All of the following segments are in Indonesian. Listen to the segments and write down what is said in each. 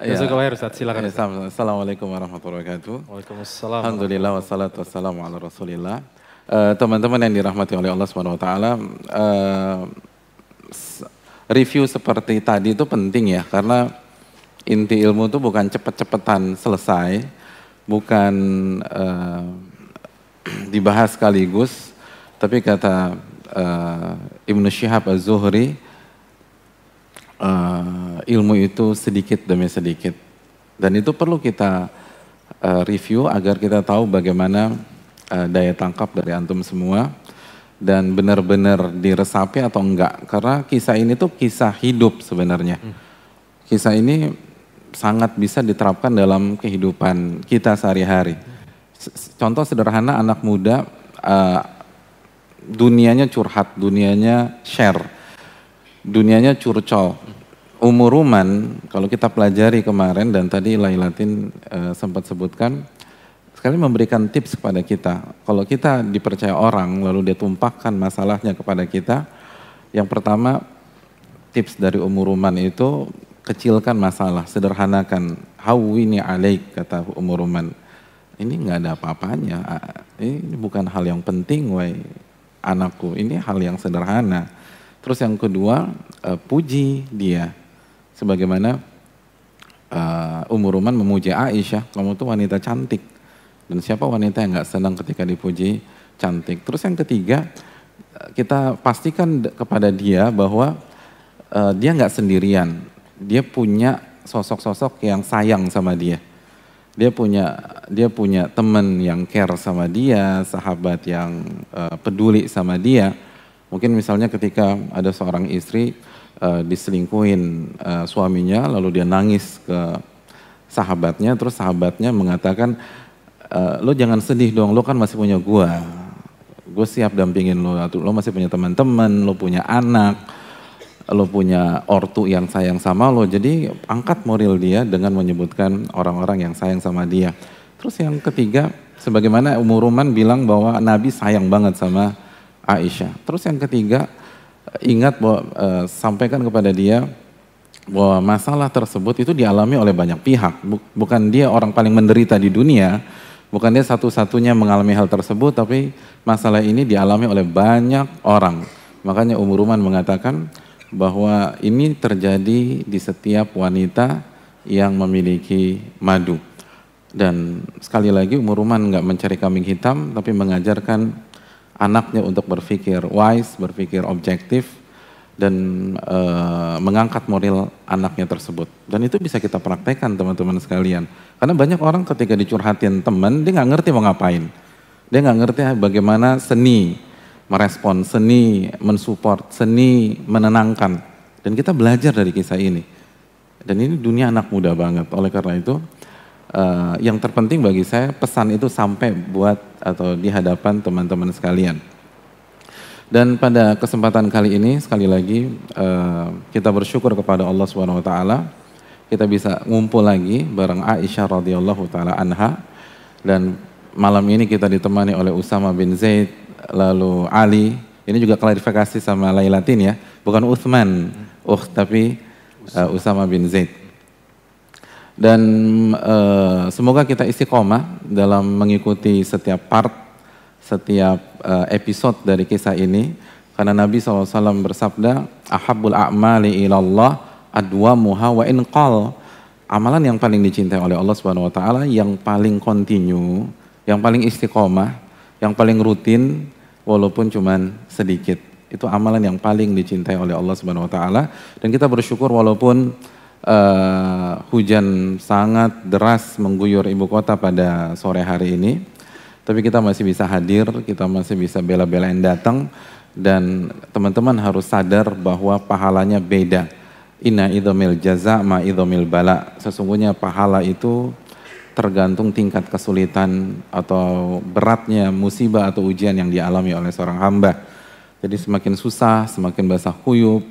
Ya. Jazakallah Ustaz, silakan. Ya, Assalamualaikum warahmatullahi wabarakatuh. Waalaikumsalam. Alhamdulillah wassalatu wassalamu ala Rasulillah. Eh, teman-teman yang dirahmati oleh Allah Subhanahu wa taala, eh, review seperti tadi itu penting ya karena inti ilmu itu bukan cepet-cepetan selesai, bukan uh, dibahas sekaligus, tapi kata uh, Ibnu Syihab Az-Zuhri, uh, ilmu itu sedikit demi sedikit. Dan itu perlu kita uh, review agar kita tahu bagaimana uh, daya tangkap dari antum semua dan benar-benar diresapi atau enggak. Karena kisah ini tuh kisah hidup sebenarnya. Kisah ini sangat bisa diterapkan dalam kehidupan kita sehari-hari. Contoh sederhana anak muda uh, dunianya curhat, dunianya share, dunianya curcol. Umuruman kalau kita pelajari kemarin dan tadi Lailatin uh, sempat sebutkan sekali memberikan tips kepada kita. Kalau kita dipercaya orang lalu dia tumpahkan masalahnya kepada kita, yang pertama tips dari umuruman itu kecilkan masalah, sederhanakan. Hawini alaik kata umuruman. Ini nggak ada apa-apanya. Ini bukan hal yang penting, wai anakku. Ini hal yang sederhana. Terus yang kedua, uh, puji dia. Sebagaimana uh, umuruman memuji Aisyah, kamu tuh wanita cantik. Dan siapa wanita yang nggak senang ketika dipuji cantik. Terus yang ketiga, kita pastikan kepada dia bahwa uh, dia nggak sendirian dia punya sosok-sosok yang sayang sama dia. Dia punya dia punya teman yang care sama dia, sahabat yang uh, peduli sama dia. Mungkin misalnya ketika ada seorang istri uh, diselingkuhin uh, suaminya, lalu dia nangis ke sahabatnya, terus sahabatnya mengatakan, uh, lo jangan sedih dong, lo kan masih punya gua, gue siap dampingin lo, lo masih punya teman-teman, lo punya anak, lo punya ortu yang sayang sama lo, jadi angkat moral dia dengan menyebutkan orang-orang yang sayang sama dia. Terus yang ketiga, sebagaimana Umuruman bilang bahwa Nabi sayang banget sama Aisyah. Terus yang ketiga, ingat bahwa e, sampaikan kepada dia bahwa masalah tersebut itu dialami oleh banyak pihak. Bukan dia orang paling menderita di dunia, bukan dia satu-satunya mengalami hal tersebut, tapi masalah ini dialami oleh banyak orang. Makanya Umuruman mengatakan, bahwa ini terjadi di setiap wanita yang memiliki madu. Dan sekali lagi umur Ruman nggak mencari kambing hitam, tapi mengajarkan anaknya untuk berpikir wise, berpikir objektif, dan e, mengangkat moral anaknya tersebut. Dan itu bisa kita praktekkan teman-teman sekalian. Karena banyak orang ketika dicurhatin teman, dia nggak ngerti mau ngapain. Dia nggak ngerti bagaimana seni merespon, seni mensupport, seni menenangkan. Dan kita belajar dari kisah ini. Dan ini dunia anak muda banget. Oleh karena itu, uh, yang terpenting bagi saya pesan itu sampai buat atau di hadapan teman-teman sekalian. Dan pada kesempatan kali ini sekali lagi uh, kita bersyukur kepada Allah Subhanahu wa taala kita bisa ngumpul lagi bareng Aisyah radhiyallahu taala anha dan malam ini kita ditemani oleh Usama bin Zaid lalu Ali. Ini juga klarifikasi sama Lailatin ya, bukan Uthman, uh tapi uh, Usama bin Zaid. Dan uh, semoga kita istiqomah dalam mengikuti setiap part, setiap uh, episode dari kisah ini. Karena Nabi SAW bersabda, Ahabul a'mali ilallah adwamuha wa inqal. Amalan yang paling dicintai oleh Allah Subhanahu wa taala yang paling kontinu, yang paling istiqomah, yang paling rutin walaupun cuman sedikit. Itu amalan yang paling dicintai oleh Allah Subhanahu wa taala dan kita bersyukur walaupun uh, hujan sangat deras mengguyur ibu kota pada sore hari ini. Tapi kita masih bisa hadir, kita masih bisa bela-belain datang dan teman-teman harus sadar bahwa pahalanya beda. Inna idhamil jaza ma idhamil bala. Sesungguhnya pahala itu tergantung tingkat kesulitan atau beratnya musibah atau ujian yang dialami oleh seorang hamba. Jadi semakin susah, semakin basah kuyup,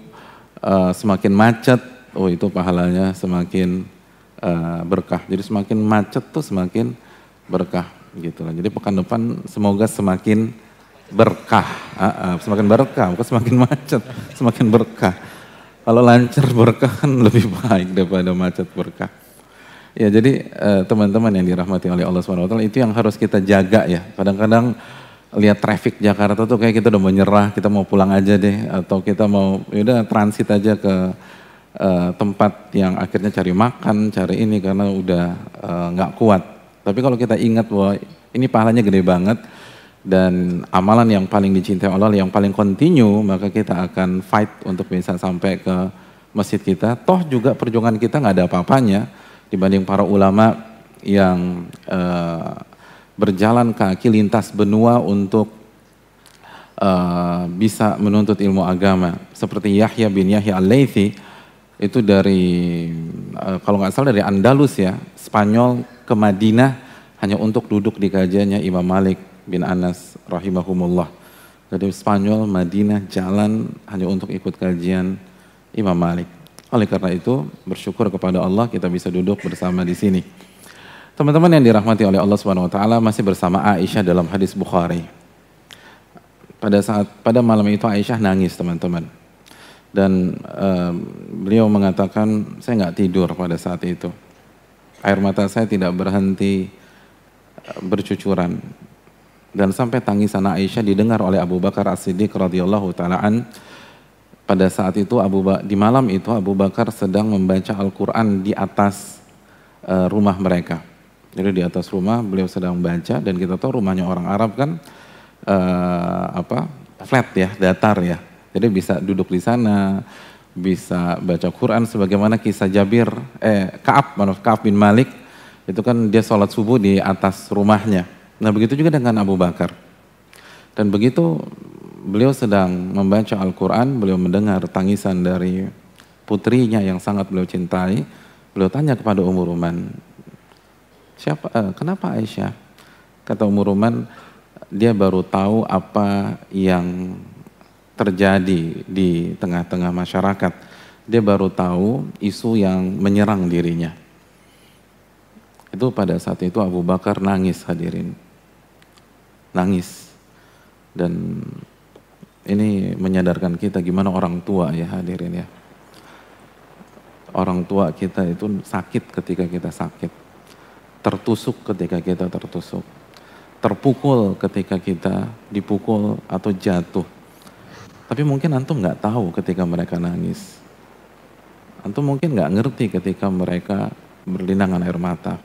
uh, semakin macet, oh itu pahalanya semakin uh, berkah. Jadi semakin macet tuh semakin berkah gitu lah. Jadi pekan depan semoga semakin berkah, uh, uh, semakin berkah, bukan semakin macet, semakin berkah. Kalau lancar berkah kan lebih baik daripada macet berkah. Ya jadi uh, teman-teman yang dirahmati oleh Allah SWT itu yang harus kita jaga ya. Kadang-kadang lihat traffic Jakarta tuh kayak kita udah menyerah, kita mau pulang aja deh, atau kita mau yaudah transit aja ke uh, tempat yang akhirnya cari makan, cari ini karena udah nggak uh, kuat. Tapi kalau kita ingat bahwa ini pahalanya gede banget dan amalan yang paling dicintai Allah, yang paling kontinu, maka kita akan fight untuk bisa sampai ke masjid kita. Toh juga perjuangan kita nggak ada apa-apanya dibanding para ulama yang uh, berjalan kaki lintas benua untuk uh, bisa menuntut ilmu agama seperti Yahya bin Yahya al-Laythi itu dari uh, kalau nggak salah dari Andalus ya Spanyol ke Madinah hanya untuk duduk di kajiannya Imam Malik bin Anas rahimahumullah dari Spanyol Madinah jalan hanya untuk ikut kajian Imam Malik oleh karena itu, bersyukur kepada Allah kita bisa duduk bersama di sini. Teman-teman yang dirahmati oleh Allah Subhanahu wa taala masih bersama Aisyah dalam hadis Bukhari. Pada saat pada malam itu Aisyah nangis, teman-teman. Dan um, beliau mengatakan, saya nggak tidur pada saat itu. Air mata saya tidak berhenti bercucuran. Dan sampai tangisan Aisyah didengar oleh Abu Bakar As-Siddiq radhiyallahu taala pada saat itu Abu ba di malam itu Abu Bakar sedang membaca Al-Quran di atas uh, rumah mereka. Jadi di atas rumah beliau sedang membaca dan kita tahu rumahnya orang Arab kan uh, apa flat ya, datar ya. Jadi bisa duduk di sana, bisa baca Quran sebagaimana kisah Jabir eh Kaab, maaf Kaab bin Malik itu kan dia sholat subuh di atas rumahnya. Nah begitu juga dengan Abu Bakar. Dan begitu beliau sedang membaca Al-Quran, beliau mendengar tangisan dari putrinya yang sangat beliau cintai. Beliau tanya kepada Umur Ruman, siapa, eh, kenapa Aisyah? Kata Umur Ruman, dia baru tahu apa yang terjadi di tengah-tengah masyarakat. Dia baru tahu isu yang menyerang dirinya. Itu pada saat itu Abu Bakar nangis hadirin. Nangis. Dan ini menyadarkan kita gimana orang tua ya hadirin ya. Orang tua kita itu sakit ketika kita sakit. Tertusuk ketika kita tertusuk. Terpukul ketika kita dipukul atau jatuh. Tapi mungkin antum nggak tahu ketika mereka nangis. Antum mungkin nggak ngerti ketika mereka berlinangan air mata.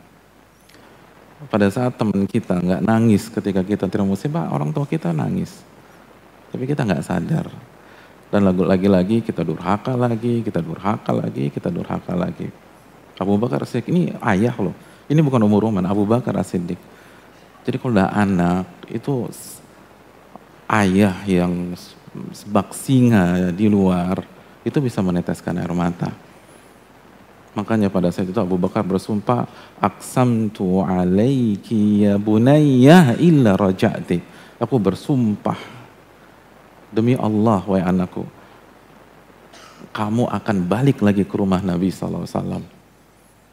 Pada saat teman kita nggak nangis ketika kita terima musibah, orang tua kita nangis tapi kita nggak sadar. Dan lagi-lagi kita durhaka lagi, kita durhaka lagi, kita durhaka lagi. Abu Bakar Siddiq ini ayah loh. Ini bukan umur Roman, Abu Bakar Siddiq. Jadi kalau udah anak itu ayah yang sebak singa di luar itu bisa meneteskan air mata. Makanya pada saat itu Abu Bakar bersumpah, Aksamtu alaiki ya bunayya illa raja'ti. Aku bersumpah Demi Allah, wahai anakku, kamu akan balik lagi ke rumah Nabi SAW.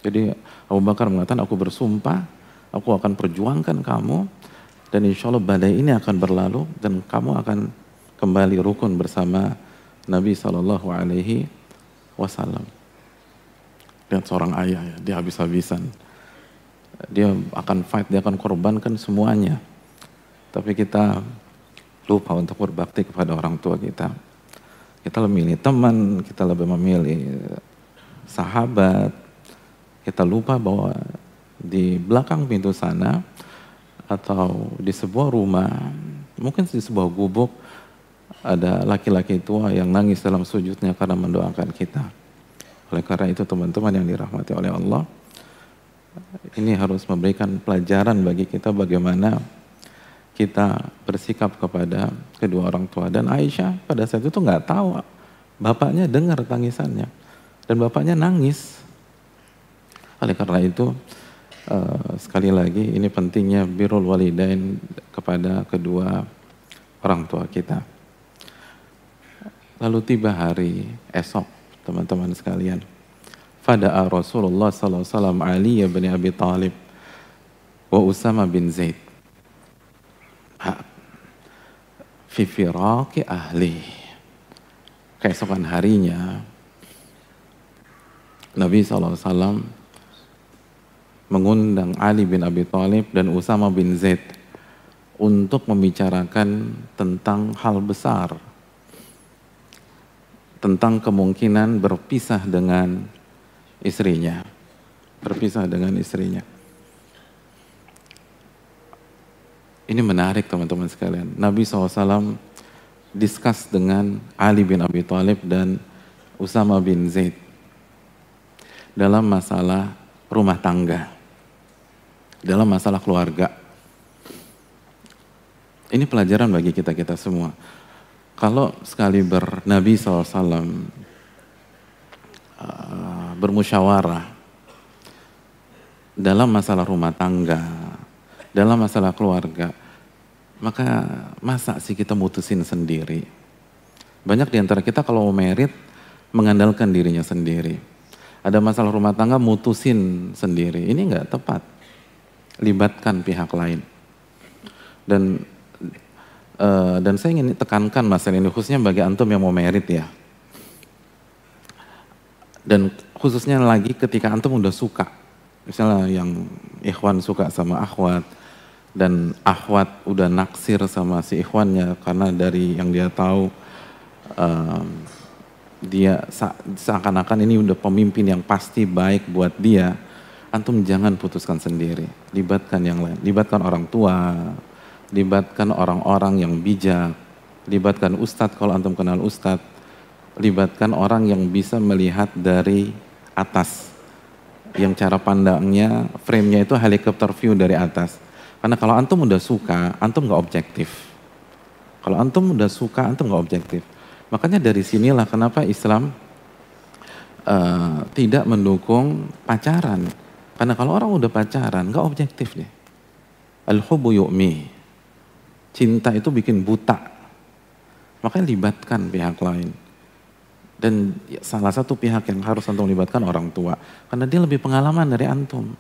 Jadi Abu Bakar mengatakan, aku bersumpah, aku akan perjuangkan kamu, dan insya Allah badai ini akan berlalu, dan kamu akan kembali rukun bersama Nabi Shallallahu Alaihi Wasallam. Lihat seorang ayah ya, dia habis-habisan. Dia akan fight, dia akan korbankan semuanya. Tapi kita lupa untuk berbakti kepada orang tua kita. Kita lebih memilih teman, kita lebih memilih sahabat. Kita lupa bahwa di belakang pintu sana atau di sebuah rumah, mungkin di sebuah gubuk ada laki-laki tua yang nangis dalam sujudnya karena mendoakan kita. Oleh karena itu teman-teman yang dirahmati oleh Allah, ini harus memberikan pelajaran bagi kita bagaimana kita bersikap kepada kedua orang tua. Dan Aisyah pada saat itu nggak tahu, bapaknya dengar tangisannya. Dan bapaknya nangis. Oleh karena itu, uh, sekali lagi ini pentingnya birul walidain kepada kedua orang tua kita. Lalu tiba hari esok, teman-teman sekalian. Fada'a Rasulullah SAW Ali bin Abi Talib wa Usama bin Zaid Fifiraki ahli. Keesokan harinya, Nabi SAW mengundang Ali bin Abi Thalib dan Usama bin Zaid untuk membicarakan tentang hal besar tentang kemungkinan berpisah dengan istrinya berpisah dengan istrinya ini menarik teman-teman sekalian Nabi SAW diskus dengan Ali bin Abi Thalib dan Usama bin Zaid dalam masalah rumah tangga dalam masalah keluarga. Ini pelajaran bagi kita-kita semua. Kalau sekali bernabi SAW uh, bermusyawarah dalam masalah rumah tangga, dalam masalah keluarga, maka masa sih kita mutusin sendiri? Banyak di antara kita kalau mau merit mengandalkan dirinya sendiri. Ada masalah rumah tangga mutusin sendiri. Ini nggak tepat libatkan pihak lain. Dan uh, dan saya ingin tekankan masalah ini khususnya bagi antum yang mau merit ya. Dan khususnya lagi ketika antum udah suka. Misalnya yang ikhwan suka sama akhwat dan akhwat udah naksir sama si ikhwannya karena dari yang dia tahu um, dia seakan-akan ini udah pemimpin yang pasti baik buat dia antum jangan putuskan sendiri. Libatkan yang lain. Libatkan orang tua, libatkan orang-orang yang bijak, libatkan ustadz kalau antum kenal ustadz, libatkan orang yang bisa melihat dari atas. Yang cara pandangnya, frame-nya itu helikopter view dari atas. Karena kalau antum udah suka, antum gak objektif. Kalau antum udah suka, antum gak objektif. Makanya dari sinilah kenapa Islam uh, tidak mendukung pacaran. Karena kalau orang udah pacaran, nggak objektif deh. Al-hubu yu'mi. Cinta itu bikin buta. Makanya libatkan pihak lain. Dan salah satu pihak yang harus antum libatkan orang tua. Karena dia lebih pengalaman dari antum.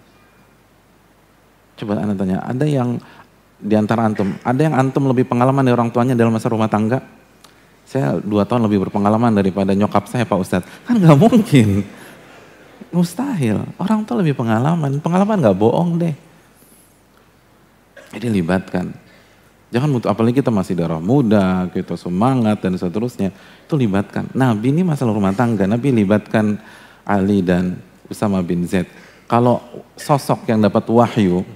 Coba anda tanya, ada yang di antara antum, ada yang antum lebih pengalaman dari orang tuanya dalam masa rumah tangga? Saya dua tahun lebih berpengalaman daripada nyokap saya Pak Ustadz. Kan nggak mungkin. Mustahil. Orang tua lebih pengalaman. Pengalaman nggak bohong deh. Jadi libatkan. Jangan mutu, apalagi kita masih darah muda, kita semangat dan seterusnya. Itu libatkan. Nabi ini masalah rumah tangga. Nabi libatkan Ali dan Usama bin Zaid. Kalau sosok yang dapat wahyu,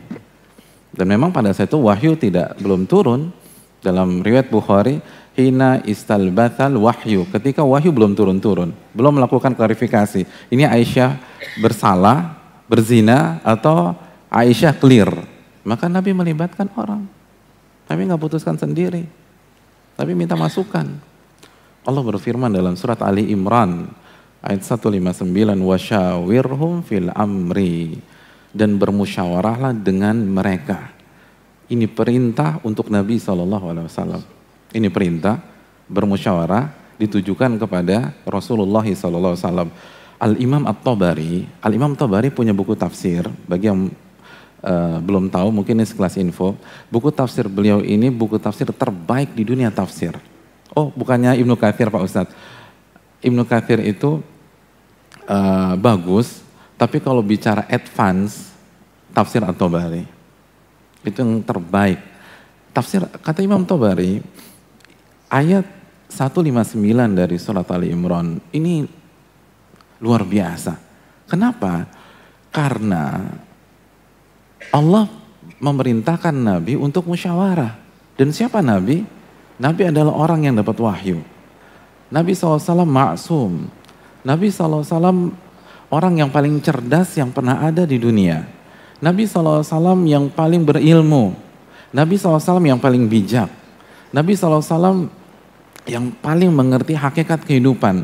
dan memang pada saat itu wahyu tidak belum turun, dalam riwayat Bukhari, hina istalbathal wahyu. Ketika wahyu belum turun-turun, belum melakukan klarifikasi. Ini Aisyah bersalah, berzina atau Aisyah clear. Maka Nabi melibatkan orang. Nabi nggak putuskan sendiri. Tapi minta masukan. Allah berfirman dalam surat Ali Imran ayat 159 wasyawirhum fil amri dan bermusyawarahlah dengan mereka. Ini perintah untuk Nabi Wasallam. Ini perintah bermusyawarah ditujukan kepada Rasulullah SAW. Al Imam At Tabari, Al Imam Tabari punya buku tafsir. Bagi yang uh, belum tahu, mungkin ini sekelas info. Buku tafsir beliau ini buku tafsir terbaik di dunia tafsir. Oh, bukannya Ibnu Kathir Pak Ustadz. Ibnu Kathir itu uh, bagus, tapi kalau bicara advance, tafsir At Tabari itu yang terbaik. Tafsir kata Imam Tabari, ayat 159 dari surat Ali Imran ini luar biasa. Kenapa? Karena Allah memerintahkan Nabi untuk musyawarah. Dan siapa Nabi? Nabi adalah orang yang dapat wahyu. Nabi SAW maksum. Nabi SAW orang yang paling cerdas yang pernah ada di dunia. Nabi SAW yang paling berilmu. Nabi SAW yang paling bijak. Nabi SAW yang paling mengerti hakikat kehidupan.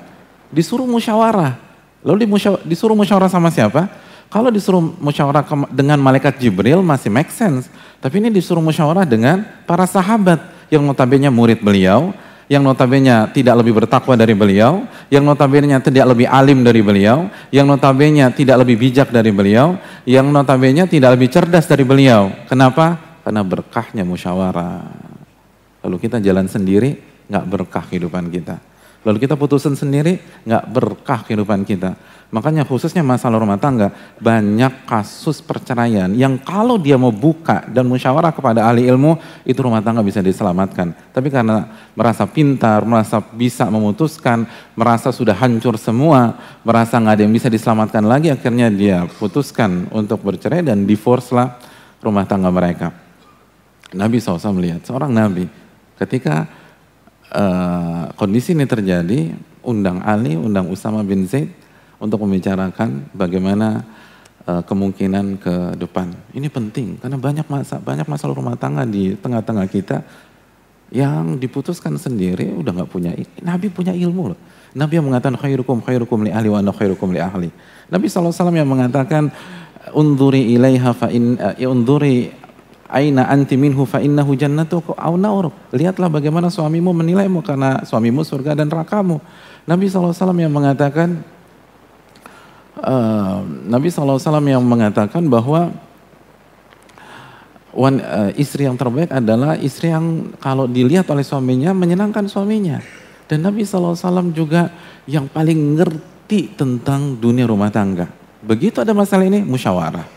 Disuruh musyawarah. Lalu disuruh musyawarah sama siapa? Kalau disuruh musyawarah dengan malaikat Jibril masih make sense. Tapi ini disuruh musyawarah dengan para sahabat yang notabene murid beliau, yang notabene tidak lebih bertakwa dari beliau, yang notabene tidak lebih alim dari beliau, yang notabene tidak lebih bijak dari beliau, yang notabene tidak lebih cerdas dari beliau. Kenapa? Karena berkahnya musyawarah. Lalu kita jalan sendiri, nggak berkah kehidupan kita. Lalu kita putusin sendiri, nggak berkah kehidupan kita. Makanya khususnya masalah rumah tangga, banyak kasus perceraian yang kalau dia mau buka dan musyawarah kepada ahli ilmu, itu rumah tangga bisa diselamatkan. Tapi karena merasa pintar, merasa bisa memutuskan, merasa sudah hancur semua, merasa nggak ada yang bisa diselamatkan lagi, akhirnya dia putuskan untuk bercerai dan divorce lah rumah tangga mereka. Nabi SAW melihat seorang Nabi ketika uh, kondisi ini terjadi, undang Ali, undang Usama bin Zaid, untuk membicarakan bagaimana uh, kemungkinan ke depan. Ini penting karena banyak masa banyak masalah rumah tangga di tengah-tengah kita yang diputuskan sendiri udah nggak punya Nabi punya ilmu loh. Nabi yang mengatakan khairukum khairukum li ahli wa ana khairukum li ahli. Nabi SAW yang mengatakan unduri ilaiha fa in uh, unduri aina anti minhu fa innahu jannatuka au nauruk. Lihatlah bagaimana suamimu menilaimu karena suamimu surga dan nerakamu. Nabi SAW yang mengatakan Nabi SAW yang mengatakan bahwa wan, uh, istri yang terbaik adalah istri yang kalau dilihat oleh suaminya menyenangkan suaminya. Dan Nabi SAW juga yang paling ngerti tentang dunia rumah tangga. Begitu ada masalah ini, musyawarah.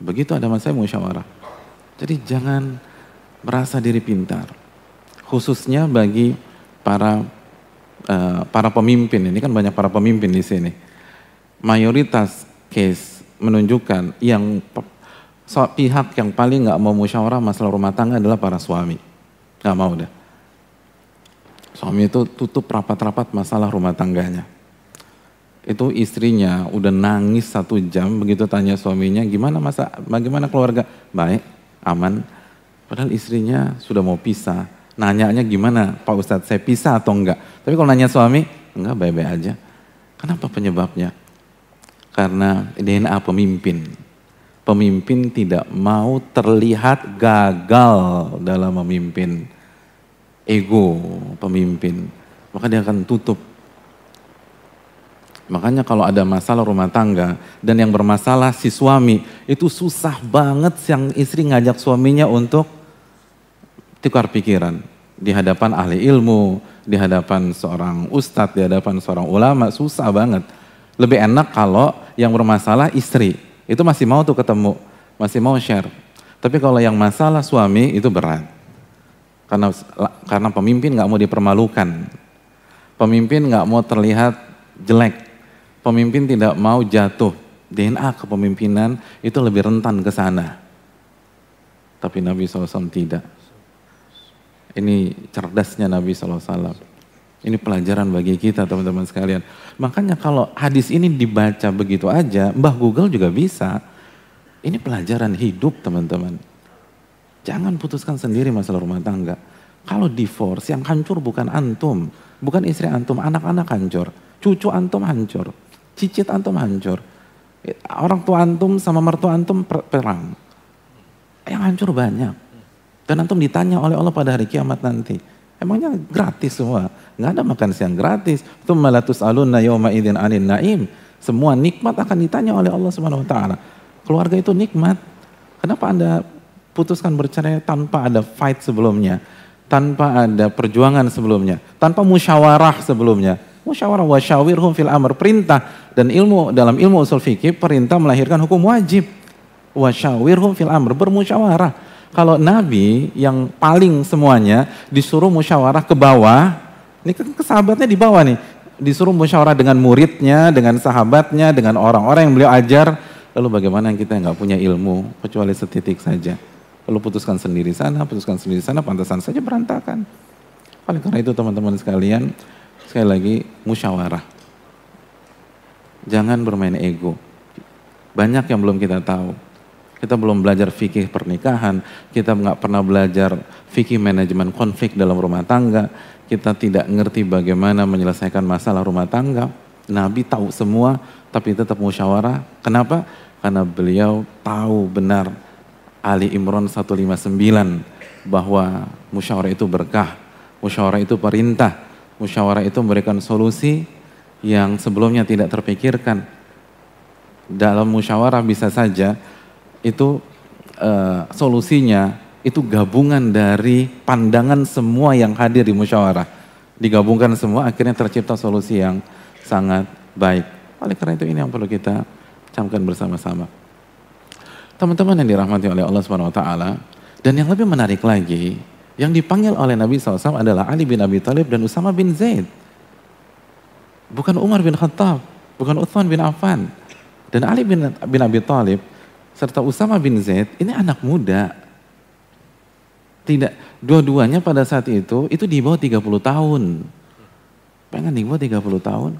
Begitu ada masalah musyawarah. Jadi jangan merasa diri pintar. Khususnya bagi para uh, para pemimpin. Ini kan banyak para pemimpin di sini mayoritas case menunjukkan yang so, pihak yang paling nggak mau musyawarah masalah rumah tangga adalah para suami. Nggak mau deh. Suami itu tutup rapat-rapat masalah rumah tangganya. Itu istrinya udah nangis satu jam begitu tanya suaminya gimana masa bagaimana keluarga baik aman. Padahal istrinya sudah mau pisah. Nanyanya gimana Pak Ustadz saya pisah atau enggak. Tapi kalau nanya suami enggak baik-baik aja. Kenapa penyebabnya? Karena DNA pemimpin. Pemimpin tidak mau terlihat gagal dalam memimpin. Ego pemimpin. Maka dia akan tutup. Makanya kalau ada masalah rumah tangga dan yang bermasalah si suami itu susah banget yang istri ngajak suaminya untuk tukar pikiran di hadapan ahli ilmu, di hadapan seorang ustadz, di hadapan seorang ulama susah banget. Lebih enak kalau yang bermasalah istri, itu masih mau tuh ketemu, masih mau share. Tapi kalau yang masalah suami itu berat. Karena karena pemimpin nggak mau dipermalukan. Pemimpin nggak mau terlihat jelek. Pemimpin tidak mau jatuh. DNA kepemimpinan itu lebih rentan ke sana. Tapi Nabi SAW tidak. Ini cerdasnya Nabi SAW. Ini pelajaran bagi kita teman-teman sekalian. Makanya kalau hadis ini dibaca begitu aja, Mbah Google juga bisa. Ini pelajaran hidup teman-teman. Jangan putuskan sendiri masalah rumah tangga. Kalau divorce yang hancur bukan antum, bukan istri antum, anak-anak hancur, cucu antum hancur, cicit antum hancur. Orang tua antum sama mertua antum perang. Yang hancur banyak. Dan antum ditanya oleh Allah pada hari kiamat nanti. Emangnya gratis semua? Nggak ada makan siang gratis. Itu malatus alunna yawma idin anin naim. Semua nikmat akan ditanya oleh Allah Subhanahu wa taala. Keluarga itu nikmat. Kenapa Anda putuskan bercerai tanpa ada fight sebelumnya? Tanpa ada perjuangan sebelumnya, tanpa musyawarah sebelumnya. Musyawarah wa syawirhum fil amr perintah dan ilmu dalam ilmu usul fikih perintah melahirkan hukum wajib. Wa syawirhum fil amr bermusyawarah kalau Nabi yang paling semuanya disuruh musyawarah ke bawah, ini kan sahabatnya di bawah nih, disuruh musyawarah dengan muridnya, dengan sahabatnya, dengan orang-orang yang beliau ajar. Lalu bagaimana kita nggak punya ilmu kecuali setitik saja. Lalu putuskan sendiri sana, putuskan sendiri sana, pantasan saja berantakan. Oleh karena itu teman-teman sekalian, sekali lagi musyawarah. Jangan bermain ego. Banyak yang belum kita tahu. Kita belum belajar fikih pernikahan, kita nggak pernah belajar fikih manajemen konflik dalam rumah tangga, kita tidak ngerti bagaimana menyelesaikan masalah rumah tangga. Nabi tahu semua, tapi tetap musyawarah. Kenapa? Karena beliau tahu benar Ali Imran 159 bahwa musyawarah itu berkah, musyawarah itu perintah, musyawarah itu memberikan solusi yang sebelumnya tidak terpikirkan. Dalam musyawarah bisa saja itu uh, solusinya itu gabungan dari pandangan semua yang hadir di musyawarah. digabungkan semua akhirnya tercipta solusi yang sangat baik. Oleh karena itu ini yang perlu kita camkan bersama-sama. Teman-teman yang dirahmati oleh Allah Subhanahu wa taala dan yang lebih menarik lagi, yang dipanggil oleh Nabi SAW adalah Ali bin Abi Thalib dan Usama bin Zaid. Bukan Umar bin Khattab, bukan Uthman bin Affan. Dan Ali bin, bin Abi Thalib serta Usama bin Zaid ini anak muda. Tidak, dua-duanya pada saat itu itu di bawah 30 tahun. Pengen di bawah 30 tahun.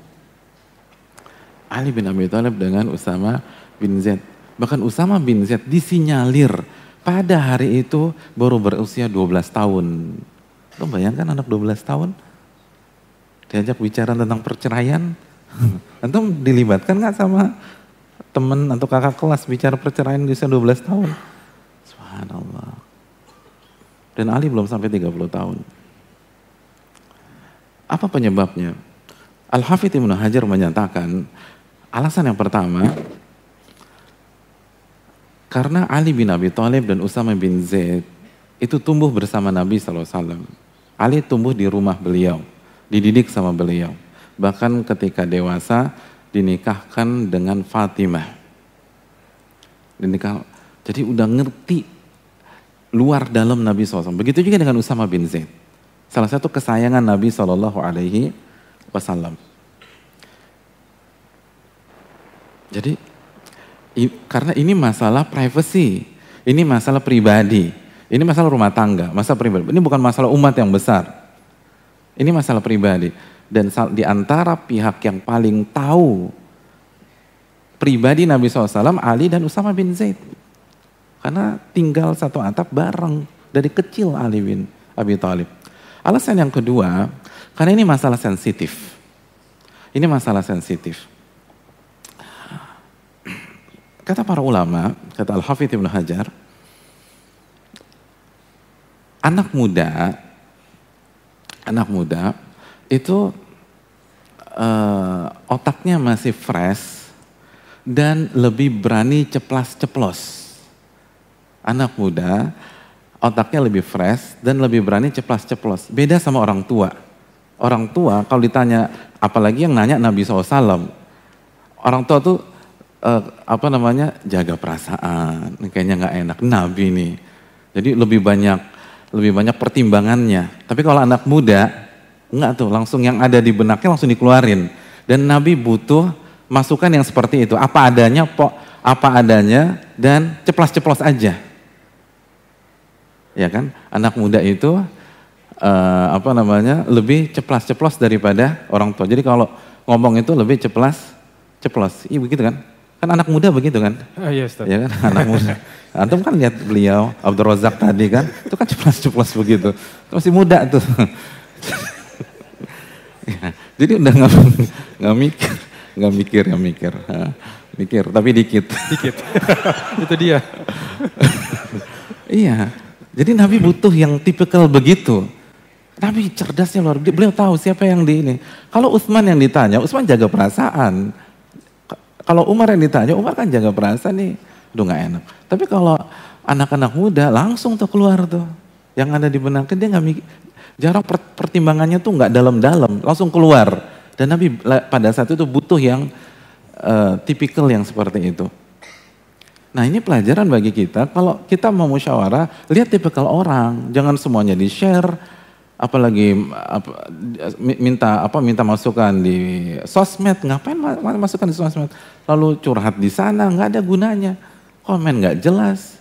Ali bin Abi Thalib dengan Usama bin Zaid. Bahkan Usama bin Zaid disinyalir pada hari itu baru berusia 12 tahun. Lo bayangkan anak 12 tahun diajak bicara tentang perceraian. Antum dilibatkan nggak sama teman atau kakak kelas bicara perceraian di usia 12 tahun? Subhanallah. Dan Ali belum sampai 30 tahun. Apa penyebabnya? Al-Hafidh Ibn Hajar menyatakan alasan yang pertama karena Ali bin Abi Thalib dan Usama bin Zaid itu tumbuh bersama Nabi SAW. Ali tumbuh di rumah beliau, dididik sama beliau. Bahkan ketika dewasa dinikahkan dengan Fatimah. Dinikah, jadi udah ngerti luar dalam Nabi SAW. Begitu juga dengan Usama bin Zaid. Salah satu kesayangan Nabi Shallallahu Alaihi Wasallam. Jadi karena ini masalah privacy, ini masalah pribadi, ini masalah rumah tangga, masalah pribadi. Ini bukan masalah umat yang besar. Ini masalah pribadi. Dan di antara pihak yang paling tahu pribadi Nabi SAW, Ali dan Usama bin Zaid. Karena tinggal satu atap bareng dari kecil Ali bin Abi Thalib. Alasan yang kedua, karena ini masalah sensitif. Ini masalah sensitif. Kata para ulama, kata Al-Hafidh Ibn Hajar, anak muda, anak muda itu uh, otaknya masih fresh dan lebih berani ceplas-ceplos. Anak muda otaknya lebih fresh dan lebih berani ceplas-ceplos. Beda sama orang tua. Orang tua kalau ditanya, apalagi yang nanya Nabi SAW. Orang tua tuh uh, apa namanya jaga perasaan kayaknya nggak enak nabi nih jadi lebih banyak lebih banyak pertimbangannya tapi kalau anak muda nggak tuh langsung yang ada di benaknya langsung dikeluarin dan nabi butuh masukan yang seperti itu apa adanya po apa adanya dan ceplas-ceplos aja ya kan anak muda itu uh, apa namanya lebih ceplas-ceplos daripada orang tua jadi kalau ngomong itu lebih ceplas ceplos iya begitu kan Kan anak muda begitu kan? Oh, iya Ustaz. Ya kan, anak muda. Antum kan lihat beliau, Abdul Razak tadi kan, itu kan ceplas-ceplas begitu. Masih muda tuh. ya, jadi udah nggak nggak mikir, nggak mikir ya mikir, mikir tapi dikit. Dikit. itu dia. iya. Jadi Nabi butuh yang tipikal begitu. Nabi cerdasnya luar biasa. Beliau tahu siapa yang di ini. Kalau Utsman yang ditanya, Utsman jaga perasaan. Kalau Umar yang ditanya, Umar kan jaga perasaan nih, udah gak enak. Tapi kalau anak-anak muda langsung tuh keluar tuh. Yang ada di benaknya dia gak mikir, jarang pertimbangannya tuh gak dalam-dalam, langsung keluar. Dan Nabi pada saat itu butuh yang uh, tipikal yang seperti itu. Nah ini pelajaran bagi kita, kalau kita mau musyawarah, lihat tipikal orang, jangan semuanya di-share, apalagi apa, minta apa minta masukan di sosmed ngapain masukan di sosmed lalu curhat di sana nggak ada gunanya komen nggak jelas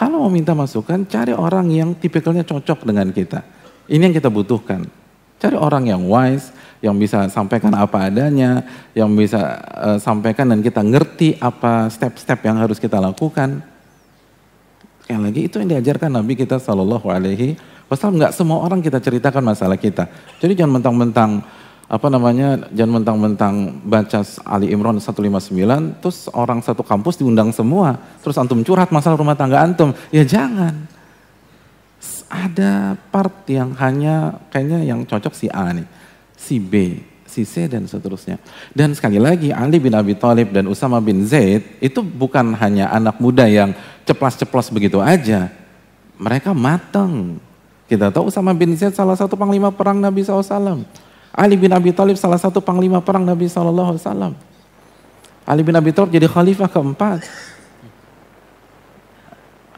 kalau mau minta masukan cari orang yang tipikalnya cocok dengan kita. Ini yang kita butuhkan. Cari orang yang wise yang bisa sampaikan apa adanya yang bisa uh, sampaikan dan kita ngerti apa step-step yang harus kita lakukan. Sekali lagi itu yang diajarkan Nabi kita Shallallahu Alaihi Pasal nggak semua orang kita ceritakan masalah kita. Jadi jangan mentang-mentang apa namanya, jangan mentang-mentang baca Ali Imran 159, terus orang satu kampus diundang semua, terus antum curhat masalah rumah tangga antum. Ya jangan. Ada part yang hanya kayaknya yang cocok si A nih, si B, si C dan seterusnya. Dan sekali lagi Ali bin Abi Thalib dan Usama bin Zaid itu bukan hanya anak muda yang ceplas-ceplos begitu aja. Mereka matang Kita tahu Usama bin Zaid salah satu panglima perang Nabi SAW. Ali bin Abi Thalib salah satu panglima perang Nabi SAW. Ali bin Abi Thalib jadi khalifah keempat.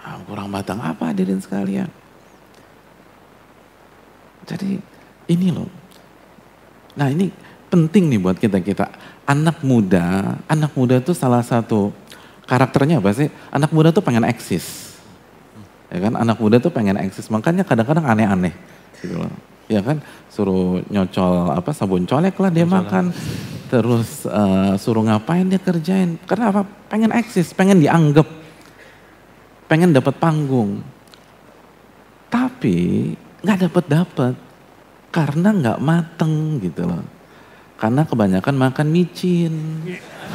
Ah, kurang matang apa hadirin sekalian? Jadi ini loh. Nah ini penting nih buat kita-kita. Anak muda, anak muda itu salah satu karakternya apa sih? Anak muda tuh pengen eksis ya kan anak muda tuh pengen eksis makanya kadang-kadang aneh-aneh gitu ya kan? Suruh nyocol apa sabun colek lah dia makan. Terus uh, suruh ngapain dia kerjain? Karena apa? Pengen eksis pengen dianggap. Pengen dapat panggung. Tapi nggak dapat dapat karena nggak mateng gitu loh. Karena kebanyakan makan micin.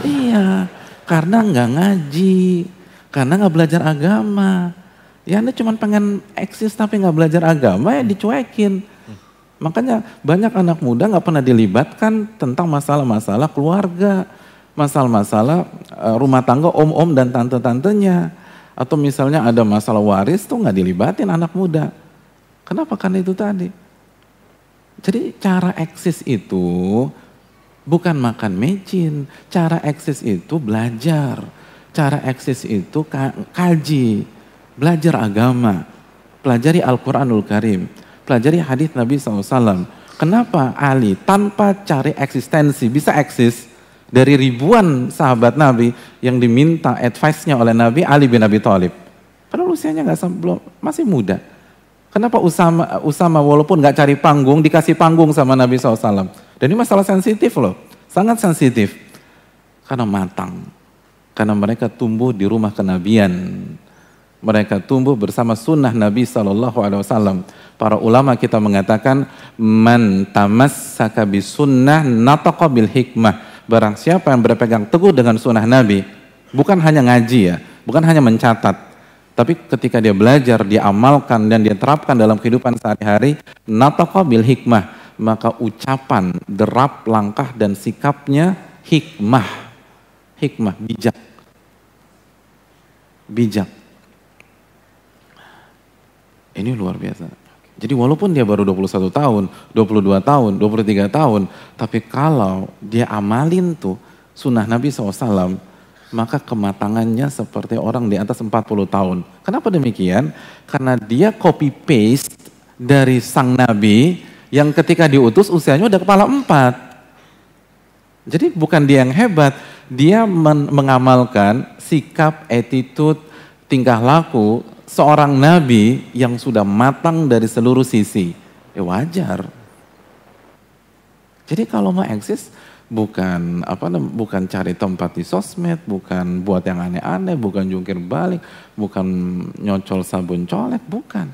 Iya. Karena nggak ngaji. Karena nggak belajar agama. Ya Anda cuma pengen eksis tapi nggak belajar agama ya dicuekin. Makanya banyak anak muda nggak pernah dilibatkan tentang masalah-masalah keluarga, masalah-masalah eh, rumah tangga om-om dan tante-tantenya. Atau misalnya ada masalah waris tuh nggak dilibatin anak muda. Kenapa? Karena itu tadi. Jadi cara eksis itu bukan makan mecin. Cara eksis itu belajar. Cara eksis itu kaji belajar agama, pelajari Al-Quranul Karim, pelajari hadis Nabi SAW. Kenapa Ali tanpa cari eksistensi bisa eksis dari ribuan sahabat Nabi yang diminta advice-nya oleh Nabi Ali bin Abi Thalib. Padahal usianya nggak belum masih muda. Kenapa Usama, Usama walaupun nggak cari panggung dikasih panggung sama Nabi SAW. Dan ini masalah sensitif loh, sangat sensitif. Karena matang, karena mereka tumbuh di rumah kenabian mereka tumbuh bersama sunnah Nabi Sallallahu Alaihi Wasallam. Para ulama kita mengatakan man tamassaka sunnah nataqa hikmah. Barang siapa yang berpegang teguh dengan sunnah Nabi, bukan hanya ngaji ya, bukan hanya mencatat, tapi ketika dia belajar, dia amalkan dan dia terapkan dalam kehidupan sehari-hari, nataqa bil hikmah, maka ucapan, derap, langkah dan sikapnya hikmah. Hikmah, bijak. Bijak ini luar biasa. Jadi walaupun dia baru 21 tahun, 22 tahun, 23 tahun, tapi kalau dia amalin tuh sunnah Nabi SAW, maka kematangannya seperti orang di atas 40 tahun. Kenapa demikian? Karena dia copy paste dari sang Nabi yang ketika diutus usianya udah kepala empat. Jadi bukan dia yang hebat, dia mengamalkan sikap, attitude, tingkah laku seorang nabi yang sudah matang dari seluruh sisi, ya wajar. Jadi kalau mau eksis bukan apa bukan cari tempat di sosmed, bukan buat yang aneh-aneh, bukan jungkir balik, bukan nyocol sabun colek, bukan.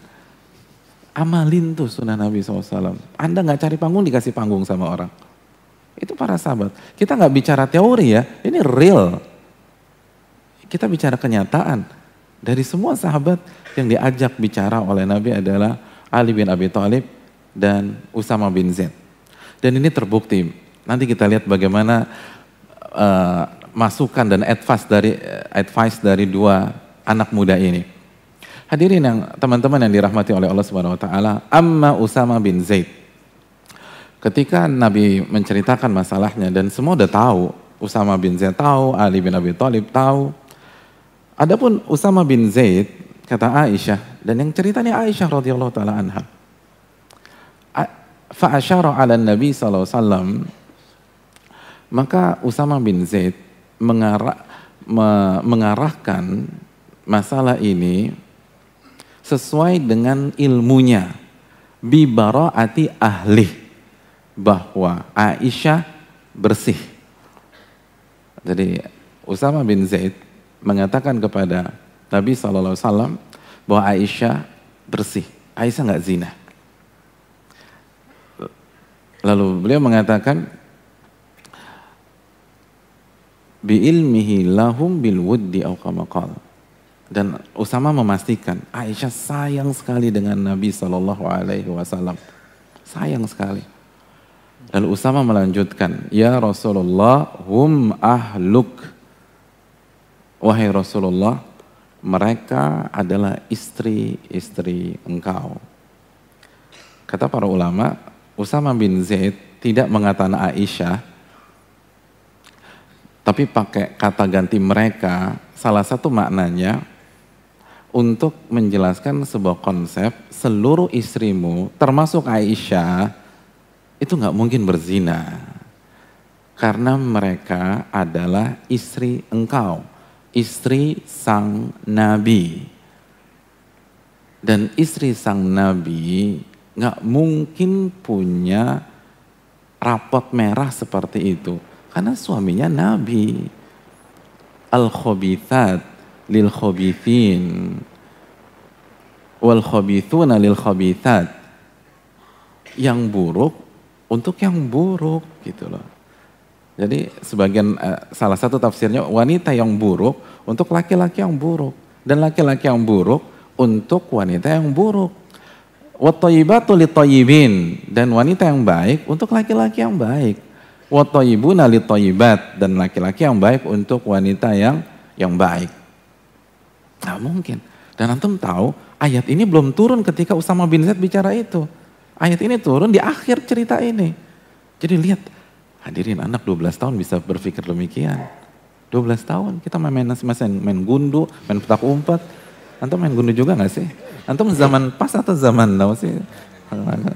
Amalin tuh sunnah Nabi SAW. Anda nggak cari panggung dikasih panggung sama orang. Itu para sahabat. Kita nggak bicara teori ya, ini real. Kita bicara kenyataan. Dari semua sahabat yang diajak bicara oleh Nabi adalah Ali bin Abi Thalib dan Usama bin Zaid. Dan ini terbukti. Nanti kita lihat bagaimana uh, masukan dan advice dari advice dari dua anak muda ini. Hadirin yang teman-teman yang dirahmati oleh Allah Subhanahu wa taala, amma Usama bin Zaid. Ketika Nabi menceritakan masalahnya dan semua udah tahu, Usama bin Zaid tahu, Ali bin Abi Thalib tahu, Adapun Usama bin Zaid kata Aisyah dan yang ceritanya Aisyah radhiyallahu taala anha. Fa asyara 'ala Nabi sallallahu wasallam maka Usama bin Zaid mengarah, me, mengarahkan masalah ini sesuai dengan ilmunya bi baraati ahli bahwa Aisyah bersih. Jadi Usama bin Zaid mengatakan kepada Nabi SAW bahwa Aisyah bersih. Aisyah nggak zina. Lalu beliau mengatakan bi ilmihi lahum bil wuddi au Dan Usama memastikan Aisyah sayang sekali dengan Nabi Shallallahu Alaihi Wasallam, sayang sekali. Lalu Usama melanjutkan, Ya Rasulullah, hum ahluk Wahai Rasulullah, mereka adalah istri-istri engkau. kata para ulama, Usama bin Zaid tidak mengatakan Aisyah, tapi pakai kata ganti mereka. Salah satu maknanya untuk menjelaskan sebuah konsep seluruh istrimu, termasuk Aisyah, itu nggak mungkin berzina. Karena mereka adalah istri engkau, istri sang nabi. Dan istri sang nabi nggak mungkin punya rapot merah seperti itu. Karena suaminya nabi. Al-khobithat lil khobithin. Wal khobithuna lil khobithat. Yang buruk untuk yang buruk gitu loh. Jadi sebagian uh, salah satu tafsirnya wanita yang buruk untuk laki-laki yang buruk dan laki-laki yang buruk untuk wanita yang buruk. Watoyibatu litoyibin dan wanita yang baik untuk laki-laki yang baik. Watoyibuna litoyibat dan laki-laki yang baik untuk wanita yang yang baik. Nah mungkin. Dan antum tahu ayat ini belum turun ketika Usama bin Zaid bicara itu. Ayat ini turun di akhir cerita ini. Jadi lihat, hadirin anak 12 tahun bisa berpikir demikian. 12 tahun kita main main, main, main gundu, main petak umpet, Antum main gundu juga gak sih? Antum zaman pas atau zaman now sih?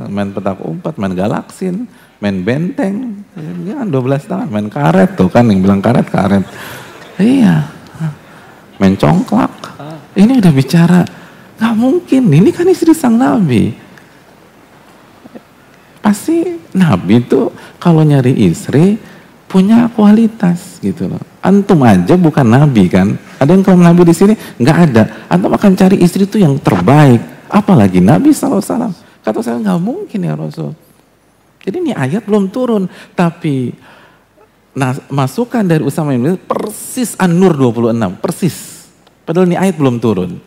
Main petak umpet, main galaksin, main benteng. Ya 12 tahun, main karet tuh kan yang bilang karet, karet. Iya. Main congklak. Ini udah bicara, gak mungkin, ini kan istri sang nabi. Pasti nabi tuh kalau nyari istri punya kualitas gitu loh. Antum aja bukan nabi kan. Ada yang kalau nabi di sini nggak ada. Antum akan cari istri itu yang terbaik. Apalagi Nabi SAW. Kata saya nggak mungkin ya Rasul. Jadi ini ayat belum turun. Tapi nah, masukan dari Usama bin persis An-Nur 26. Persis. Padahal ini ayat belum turun.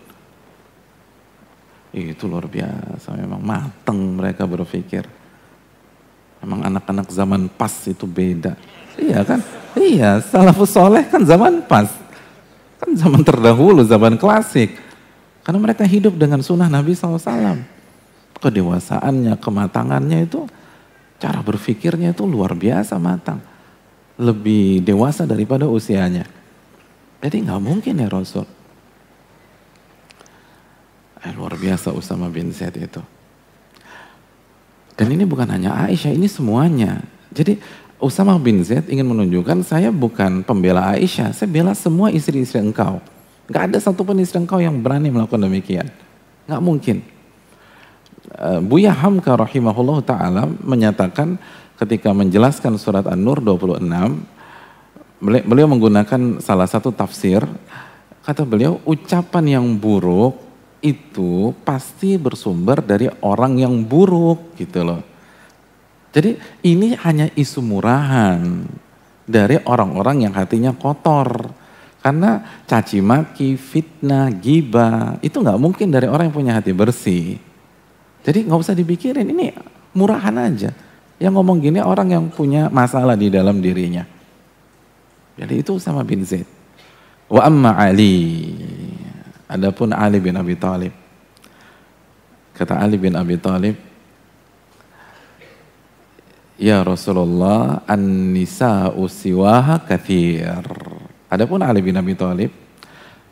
Itu luar biasa. Memang mateng mereka berpikir. Memang anak-anak zaman pas itu beda. Iya kan? Iya, salafus soleh kan zaman pas. Kan zaman terdahulu, zaman klasik. Karena mereka hidup dengan sunnah Nabi SAW. Kedewasaannya, kematangannya itu, cara berpikirnya itu luar biasa matang. Lebih dewasa daripada usianya. Jadi nggak mungkin ya Rasul. Eh, luar biasa Usama bin Zaid itu. Dan ini bukan hanya Aisyah, ini semuanya. Jadi Usama bin Zaid ingin menunjukkan saya bukan pembela Aisyah, saya bela semua istri-istri engkau. Gak ada satupun istri engkau yang berani melakukan demikian. Gak mungkin. Eh, Buya Hamka rahimahullah ta'ala menyatakan ketika menjelaskan surat An-Nur 26, beliau menggunakan salah satu tafsir, kata beliau ucapan yang buruk itu pasti bersumber dari orang yang buruk gitu loh. Jadi ini hanya isu murahan dari orang-orang yang hatinya kotor. Karena caci maki, fitnah, giba itu nggak mungkin dari orang yang punya hati bersih. Jadi nggak usah dipikirin, ini murahan aja. Yang ngomong gini orang yang punya masalah di dalam dirinya. Jadi itu sama bin Zaid. Wa amma Ali. Adapun Ali bin Abi Thalib. Kata Ali bin Abi Thalib, Ya Rasulullah, an-nisa usiwaha kathir. Adapun Ali bin Abi Thalib,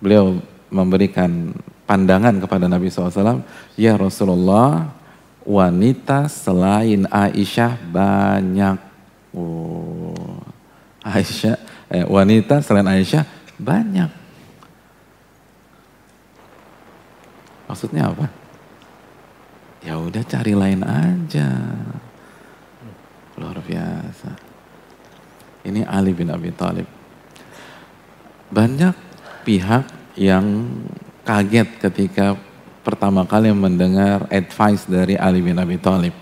beliau memberikan pandangan kepada Nabi SAW, Ya Rasulullah, wanita selain Aisyah banyak. Oh, Aisyah, eh, wanita selain Aisyah banyak. Maksudnya apa? Ya udah cari lain aja. Luar biasa. Ini Ali bin Abi Thalib. Banyak pihak yang kaget ketika pertama kali mendengar advice dari Ali bin Abi Thalib.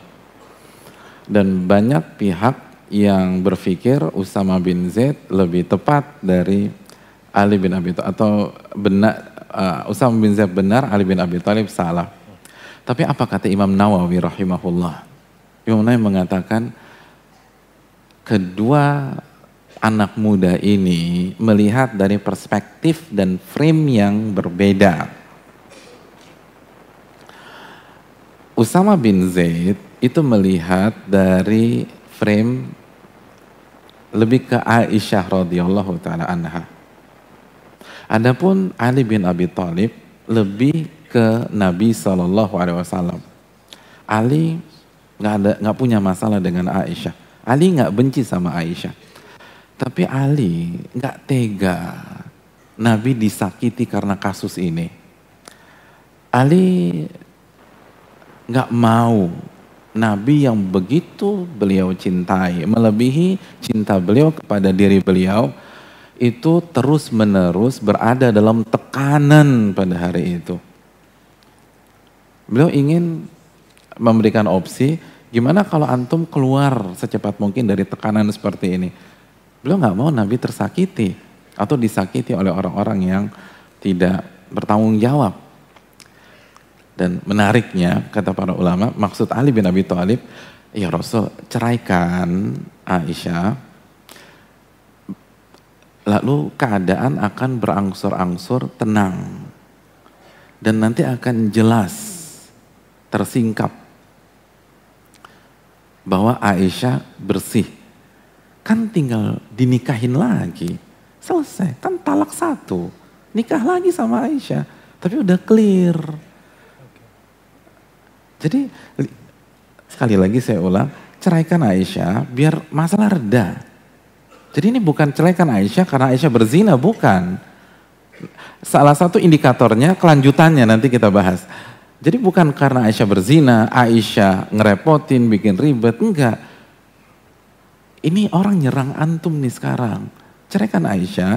Dan banyak pihak yang berpikir Usama bin Zaid lebih tepat dari Ali bin Abi Thalib atau benar uh, Usama bin Zaid benar, Ali bin Abi Thalib salah. Tapi apa kata Imam Nawawi rahimahullah? Imam Nawawi mengatakan kedua anak muda ini melihat dari perspektif dan frame yang berbeda. Usama bin Zaid itu melihat dari frame lebih ke Aisyah radhiyallahu taala anha. Adapun Ali bin Abi Thalib lebih ke Nabi Shallallahu Alaihi Wasallam. Ali nggak ada nggak punya masalah dengan Aisyah. Ali nggak benci sama Aisyah. Tapi Ali nggak tega Nabi disakiti karena kasus ini. Ali nggak mau Nabi yang begitu beliau cintai, melebihi cinta beliau kepada diri beliau, itu terus menerus berada dalam tekanan pada hari itu. Beliau ingin memberikan opsi, gimana kalau antum keluar secepat mungkin dari tekanan seperti ini. Beliau nggak mau Nabi tersakiti atau disakiti oleh orang-orang yang tidak bertanggung jawab. Dan menariknya, kata para ulama, maksud Ali bin Abi Thalib, ya Rasul, ceraikan Aisyah, lalu keadaan akan berangsur-angsur tenang. Dan nanti akan jelas, tersingkap, bahwa Aisyah bersih. Kan tinggal dinikahin lagi. Selesai, kan talak satu. Nikah lagi sama Aisyah. Tapi udah clear jadi sekali lagi saya ulang, ceraikan Aisyah biar masalah reda. Jadi ini bukan ceraikan Aisyah karena Aisyah berzina, bukan. Salah satu indikatornya kelanjutannya nanti kita bahas. Jadi bukan karena Aisyah berzina, Aisyah ngerepotin, bikin ribet, enggak. Ini orang nyerang antum nih sekarang. Ceraikan Aisyah,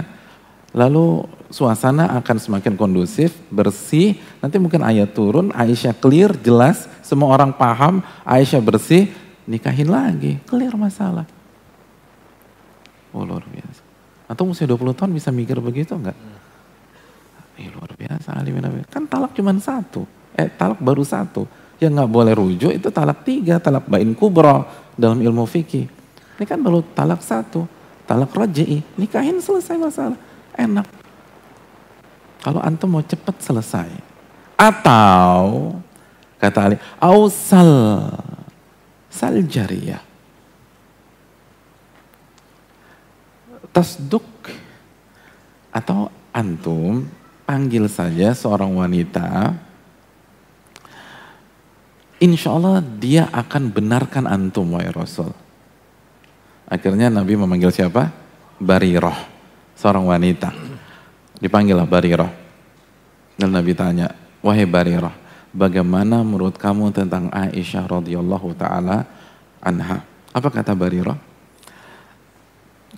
lalu suasana akan semakin kondusif, bersih. Nanti mungkin ayat turun, Aisyah clear, jelas, semua orang paham, Aisyah bersih, nikahin lagi, clear masalah. Oh luar biasa. Atau usia 20 tahun bisa mikir begitu enggak? Eh, luar biasa Kan talak cuma satu. Eh talak baru satu. Yang nggak boleh rujuk itu talak tiga, talak bain kubro dalam ilmu fikih. Ini kan baru talak satu, talak roji'i, nikahin selesai masalah. Enak. Kalau antum mau cepat selesai. Atau kata Ali, ausal sal jariyah. Tasduk atau antum panggil saja seorang wanita insya Allah dia akan benarkan antum wahai Rasul. Akhirnya Nabi memanggil siapa? Bariroh, seorang wanita. Dipanggillah Barirah. Dan Nabi tanya, wahai Barirah, bagaimana menurut kamu tentang Aisyah radhiyallahu taala anha? Apa kata Barirah?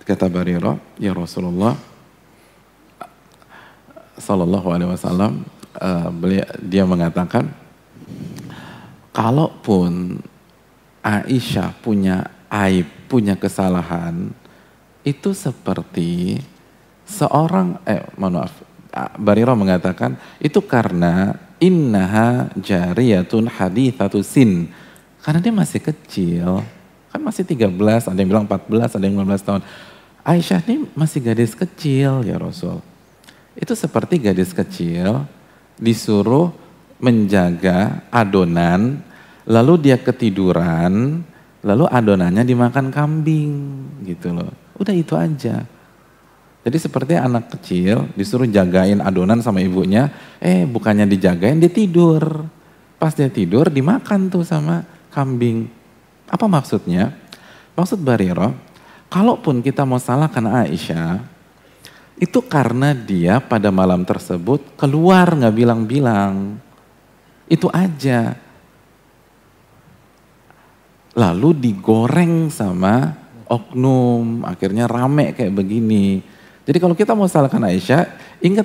Kata Barirah, ya Rasulullah sallallahu alaihi wasallam uh, dia mengatakan kalaupun Aisyah punya aib, punya kesalahan, itu seperti seorang eh mohon maaf Bariro mengatakan itu karena innaha jariyatun hadithatu sin. Karena dia masih kecil kan masih 13 ada yang bilang 14 ada yang 15 tahun Aisyah ini masih gadis kecil ya Rasul itu seperti gadis kecil disuruh menjaga adonan lalu dia ketiduran lalu adonannya dimakan kambing gitu loh udah itu aja jadi seperti anak kecil disuruh jagain adonan sama ibunya, eh bukannya dijagain dia tidur. Pas dia tidur dimakan tuh sama kambing. Apa maksudnya? Maksud Bariro, kalaupun kita mau salahkan Aisyah, itu karena dia pada malam tersebut keluar nggak bilang-bilang. Itu aja. Lalu digoreng sama oknum, akhirnya rame kayak begini. Jadi kalau kita mau salahkan Aisyah, ingat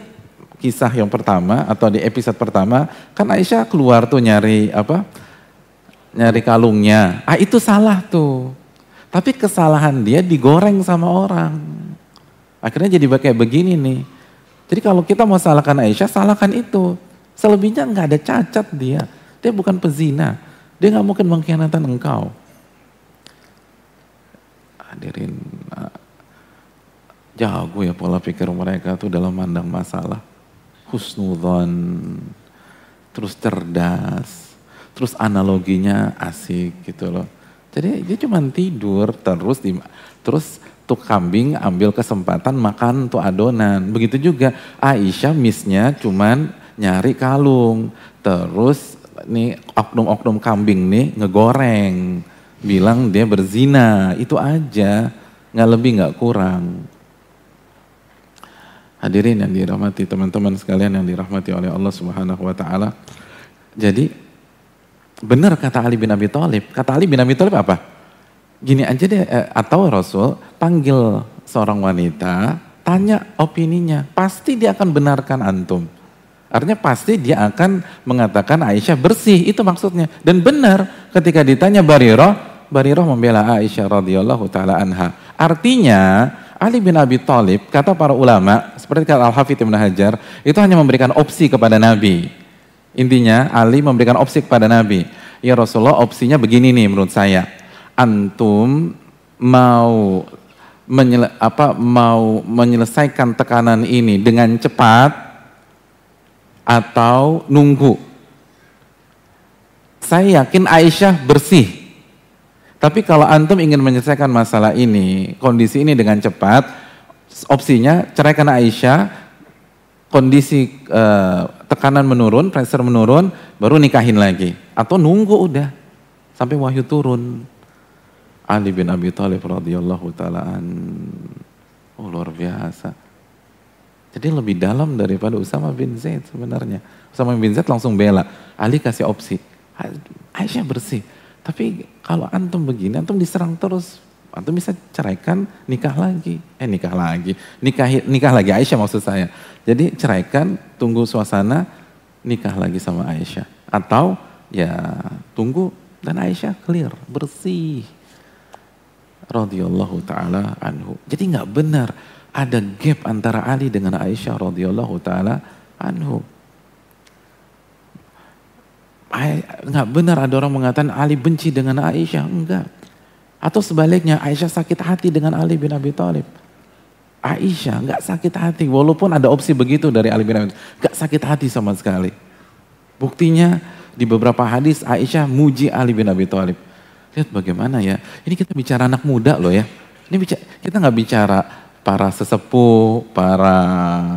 kisah yang pertama atau di episode pertama, kan Aisyah keluar tuh nyari apa? Nyari kalungnya. Ah itu salah tuh. Tapi kesalahan dia digoreng sama orang. Akhirnya jadi kayak begini nih. Jadi kalau kita mau salahkan Aisyah, salahkan itu. Selebihnya nggak ada cacat dia. Dia bukan pezina. Dia nggak mungkin mengkhianatan engkau. Hadirin Jago ya pola pikir mereka tuh dalam mandang masalah. Husnudhan, terus cerdas, terus analoginya asik gitu loh. Jadi dia cuma tidur terus di terus tuh kambing ambil kesempatan makan tuh adonan. Begitu juga Aisyah misnya cuman nyari kalung. Terus nih oknum-oknum kambing nih ngegoreng. Bilang dia berzina, itu aja. Nggak lebih nggak kurang. Hadirin yang dirahmati teman-teman sekalian yang dirahmati oleh Allah Subhanahu wa taala. Jadi benar kata Ali bin Abi Thalib. Kata Ali bin Abi Thalib apa? Gini aja deh eh, atau Rasul panggil seorang wanita, tanya opininya, pasti dia akan benarkan antum. Artinya pasti dia akan mengatakan Aisyah bersih, itu maksudnya. Dan benar ketika ditanya Bariroh, Bariroh membela Aisyah radhiyallahu taala anha. Artinya Ali bin Abi Thalib, kata para ulama, seperti kata Al-Hafidh Ibn Hajar, itu hanya memberikan opsi kepada Nabi. Intinya Ali memberikan opsi kepada Nabi. Ya Rasulullah opsinya begini nih menurut saya. Antum mau menyele, apa, mau menyelesaikan tekanan ini dengan cepat atau nunggu. Saya yakin Aisyah bersih tapi kalau antum ingin menyelesaikan masalah ini, kondisi ini dengan cepat, opsinya ceraikan Aisyah, kondisi uh, tekanan menurun, pressure menurun, baru nikahin lagi. Atau nunggu udah sampai wahyu turun. Ali bin Abi Thalib radhiyallahu taalaan. Oh luar biasa. Jadi lebih dalam daripada Usama bin Zaid sebenarnya. Usama bin Zaid langsung bela. Ali kasih opsi. Aisyah bersih. Tapi kalau antum begini, antum diserang terus, antum bisa ceraikan, nikah lagi. Eh nikah lagi, nikah nikah lagi Aisyah maksud saya. Jadi ceraikan, tunggu suasana, nikah lagi sama Aisyah. Atau ya tunggu dan Aisyah clear, bersih. radhiyallahu taala anhu. Jadi nggak benar ada gap antara Ali dengan Aisyah radhiyallahu taala anhu nggak benar ada orang mengatakan Ali benci dengan Aisyah, enggak. Atau sebaliknya Aisyah sakit hati dengan Ali bin Abi Thalib. Aisyah nggak sakit hati, walaupun ada opsi begitu dari Ali bin Abi Thalib, nggak sakit hati sama sekali. Buktinya di beberapa hadis Aisyah muji Ali bin Abi Thalib. Lihat bagaimana ya, ini kita bicara anak muda loh ya. Ini bicara, kita nggak bicara para sesepuh, para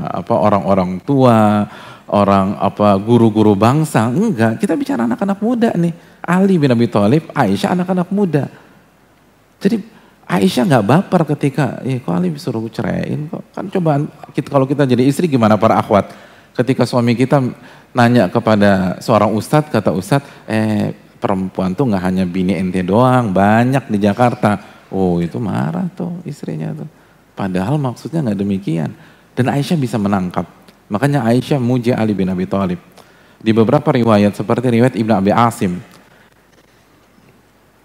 apa orang-orang tua, orang apa guru-guru bangsa, enggak. Kita bicara anak-anak muda nih. Ali bin Abi Thalib, Aisyah anak-anak muda. Jadi Aisyah nggak baper ketika, eh kok Ali disuruh ceraiin kok. Kan coba kita, kalau kita jadi istri gimana para akhwat. Ketika suami kita nanya kepada seorang ustadz, kata ustadz, eh perempuan tuh nggak hanya bini ente doang, banyak di Jakarta. Oh itu marah tuh istrinya tuh. Padahal maksudnya nggak demikian. Dan Aisyah bisa menangkap. Makanya Aisyah muji Ali bin Abi Thalib. Di beberapa riwayat seperti riwayat Ibnu Abi Asim.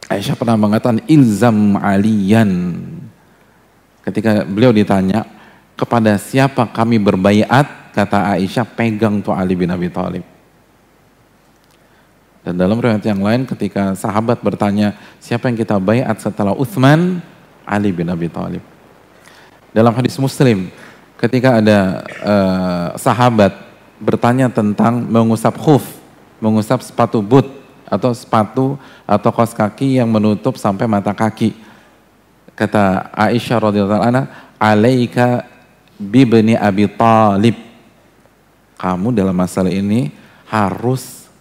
Aisyah pernah mengatakan ilzam aliyan. Ketika beliau ditanya kepada siapa kami berbaiat, kata Aisyah pegang tuh Ali bin Abi Thalib. Dan dalam riwayat yang lain ketika sahabat bertanya siapa yang kita baiat setelah Uthman, Ali bin Abi Thalib. Dalam hadis Muslim, ketika ada uh, sahabat bertanya tentang mengusap khuf, mengusap sepatu boot atau sepatu atau kos kaki yang menutup sampai mata kaki. Kata Aisyah radhiyallahu anha, "Alaika bibni Abi Talib." Kamu dalam masalah ini harus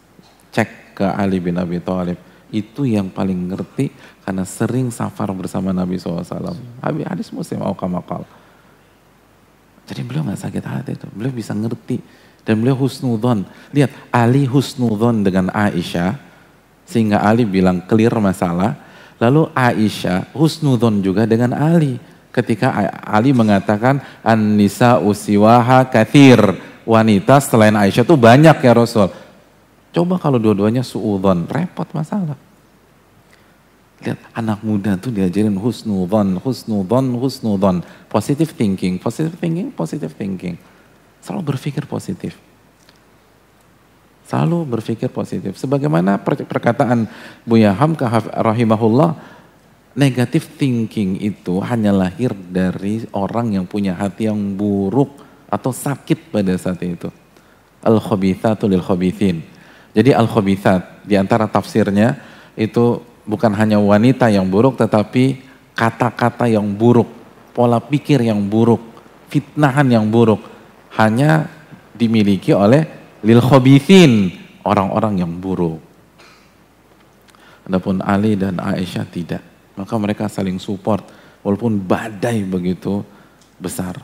cek ke Ali bin Abi Thalib. Itu yang paling ngerti karena sering safar bersama Nabi SAW. Hadis muslim, awkamakal. Jadi beliau nggak sakit hati itu. Beliau bisa ngerti. Dan beliau husnudon. Lihat, Ali husnudon dengan Aisyah. Sehingga Ali bilang clear masalah. Lalu Aisyah husnudon juga dengan Ali. Ketika Ali mengatakan, An-nisa usiwaha kathir. Wanita selain Aisyah itu banyak ya Rasul. Coba kalau dua-duanya suudon, repot masalah. Lihat anak muda tuh diajarin husnudon, husnudon, husnudon. Positive thinking, positive thinking, positive thinking. Selalu berpikir positif. Selalu berpikir positif. Sebagaimana perkataan Buya Hamka rahimahullah, negative thinking itu hanya lahir dari orang yang punya hati yang buruk atau sakit pada saat itu. Al-khabithatu lil khabithin. Jadi al-khabithat di antara tafsirnya itu bukan hanya wanita yang buruk tetapi kata-kata yang buruk, pola pikir yang buruk, fitnahan yang buruk hanya dimiliki oleh lil khobithin, orang-orang yang buruk. Adapun Ali dan Aisyah tidak. Maka mereka saling support walaupun badai begitu besar.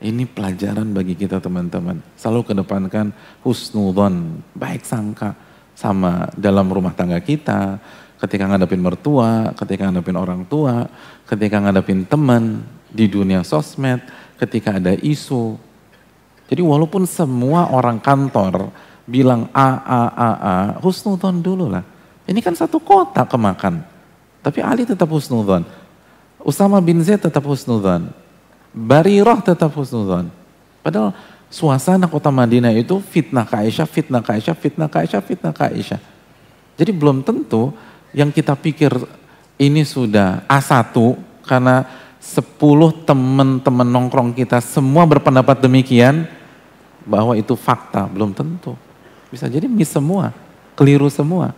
Ini pelajaran bagi kita teman-teman. Selalu kedepankan husnudon, baik sangka sama dalam rumah tangga kita, ketika ngadepin mertua, ketika ngadepin orang tua, ketika ngadepin teman, di dunia sosmed, ketika ada isu. Jadi walaupun semua orang kantor bilang A, A, A, A, husnudon dulu lah. Ini kan satu kota kemakan. Tapi Ali tetap husnudon. Usama bin Zaid tetap husnudon. Barirah tetap husnudon. Padahal suasana kota Madinah itu fitnah ke Aisyah, fitnah ke Aisyah, fitnah ke Aisyah, fitnah ke Aisyah. Jadi belum tentu yang kita pikir ini sudah A1 karena 10 teman-teman nongkrong kita semua berpendapat demikian bahwa itu fakta, belum tentu. Bisa jadi miss semua, keliru semua.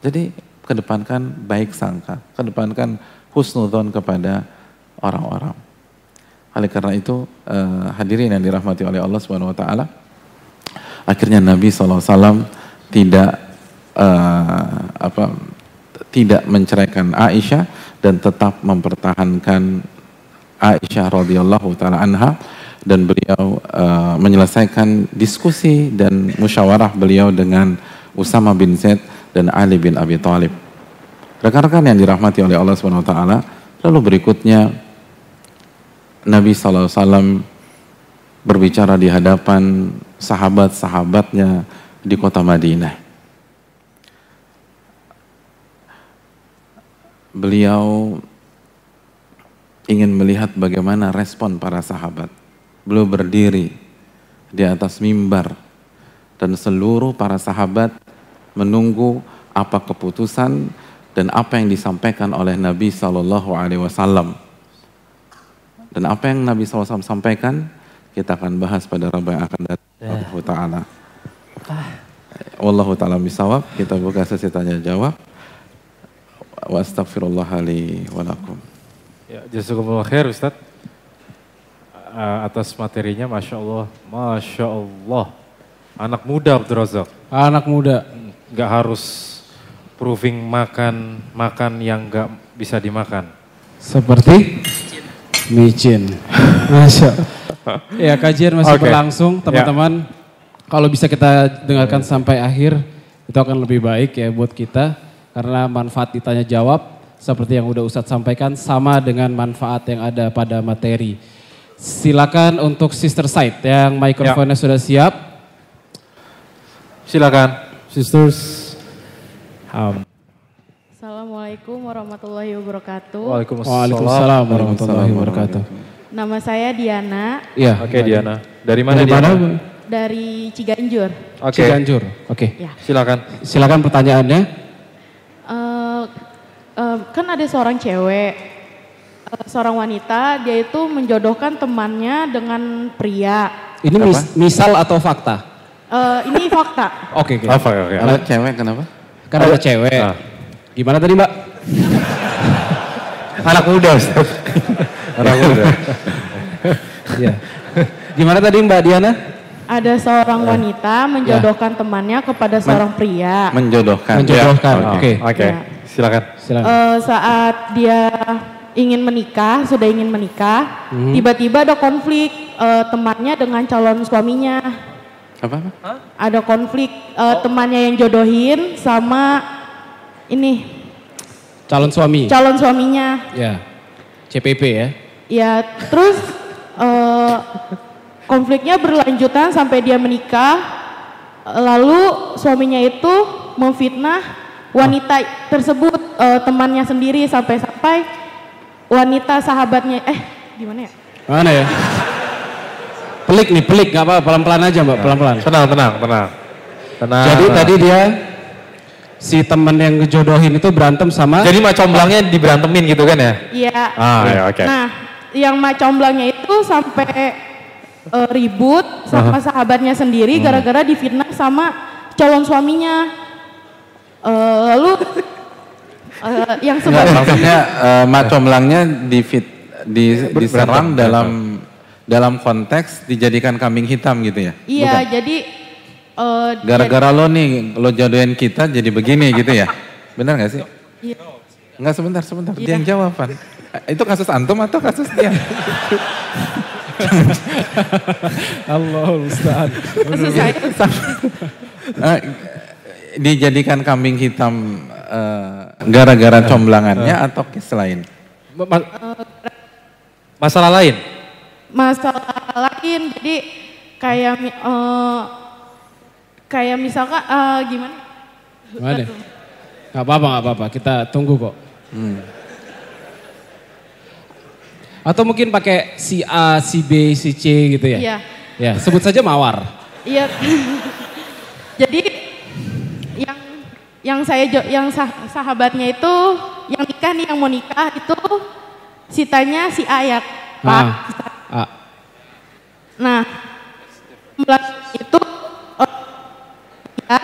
Jadi kedepankan baik sangka, kedepankan husnudon kepada orang-orang. Oleh karena itu uh, hadirin yang dirahmati oleh Allah Subhanahu wa taala akhirnya Nabi SAW tidak uh, apa tidak menceraikan Aisyah dan tetap mempertahankan Aisyah radhiyallahu taala anha dan beliau uh, menyelesaikan diskusi dan musyawarah beliau dengan Usama bin Zaid dan Ali bin Abi Thalib. Rekan-rekan yang dirahmati oleh Allah Subhanahu wa taala, lalu berikutnya Nabi SAW berbicara di hadapan sahabat-sahabatnya di kota Madinah. Beliau ingin melihat bagaimana respon para sahabat. Beliau berdiri di atas mimbar dan seluruh para sahabat menunggu apa keputusan dan apa yang disampaikan oleh Nabi Shallallahu Alaihi Wasallam. Dan apa yang Nabi SAW sampaikan, kita akan bahas pada Rabu yang akan datang. Ya. Allah Ta'ala. Wallahu ta'ala misawab. Kita buka sesi tanya jawab. Wa astagfirullah li walakum. Ya, jazakumullah khair Ustaz. Uh, atas materinya Masya Allah. Masya Allah. Anak muda Abdul Razak. Anak muda. Gak harus proving makan makan yang gak bisa dimakan. Seperti? Micin. Masya. ya kajian masih okay. berlangsung ya. teman-teman. Ya. Kalau bisa kita dengarkan ya. sampai akhir itu akan lebih baik ya buat kita. Karena manfaat ditanya jawab seperti yang udah Ustadz sampaikan sama dengan manfaat yang ada pada materi. Silakan untuk Sister Side yang mikrofonnya ya. sudah siap. Silakan. Sisters. Um. Assalamualaikum warahmatullahi wabarakatuh. Waalaikumsalam, warahmatullahi wabarakatuh. Nama saya Diana. Iya. Oke okay, Diana. Dari mana Dari Diana? Mana? Dari Ciganjur. Oke. Okay. Ciganjur. Oke. Okay. Ya. Silakan. Silakan pertanyaannya. Uh, uh, kan ada seorang cewek, seorang wanita, dia itu menjodohkan temannya dengan pria. Ini mis misal atau fakta? Uh, ini fakta. Oke. okay, okay. Apa? Okay. Ada cewek kenapa? Karena ada cewek. Ah. Gimana tadi Mbak? Anak muda Ustaz. Anak muda. ya. Gimana tadi Mbak Diana? Ada seorang ya. wanita menjodohkan ya. temannya kepada seorang Men pria. Menjodohkan. Menjodohkan. Ya. Oke. Okay. Oke. Okay. Ya. Silakan. Silakan. Uh, saat dia ingin menikah, sudah ingin menikah, hmm. tiba-tiba hmm. ada konflik uh, temannya dengan calon suaminya. Apa? apa? Ada konflik uh, oh. temannya yang jodohin sama ini calon suami. Calon suaminya. Ya. CPP ya. Ya, terus uh, konfliknya berlanjutan sampai dia menikah. Lalu suaminya itu memfitnah wanita tersebut uh, temannya sendiri sampai-sampai wanita sahabatnya eh gimana ya? Mana ya? Pelik nih, pelik nggak apa pelan-pelan aja mbak, pelan-pelan. Tenang, tenang, tenang. Tenang. Jadi tadi dia si teman yang ngejodohin itu berantem sama Jadi mak comblangnya diberantemin gitu kan ya? Iya. Ah, ya, oke. Okay. Nah, yang mak comblangnya itu sampai uh, ribut sama uh -huh. sahabatnya sendiri hmm. gara-gara -huh. difitnah sama calon suaminya. Uh, lalu uh, yang Enggak, maksudnya uh, mak comblangnya di fit, di, diserang dalam dalam konteks dijadikan kambing hitam gitu ya? Iya, Bukan? jadi uh, gara-gara lo nih lo jodohin kita jadi begini gitu ya? Benar gak sih? Iya. Enggak sebentar, sebentar. Iya. Dia yang jawaban. Itu kasus antum atau kasus dia? Allah Ustaz. uh, dijadikan kambing hitam uh, gara-gara comblangannya uh. atau selain? Masalah lain? Masalah lain, jadi kayak uh, kayak misalkan uh, gimana? Gimana? Gak apa-apa, gak apa-apa. Kita tunggu kok. Hmm. Atau mungkin pakai si A, si B, si C gitu ya? Iya. Ya, sebut saja mawar. Iya. Jadi yang saya yang sah, sahabatnya itu yang nikah nih yang mau nikah itu sitanya si A ya, Pak. Ah, A. Nah, itu ya,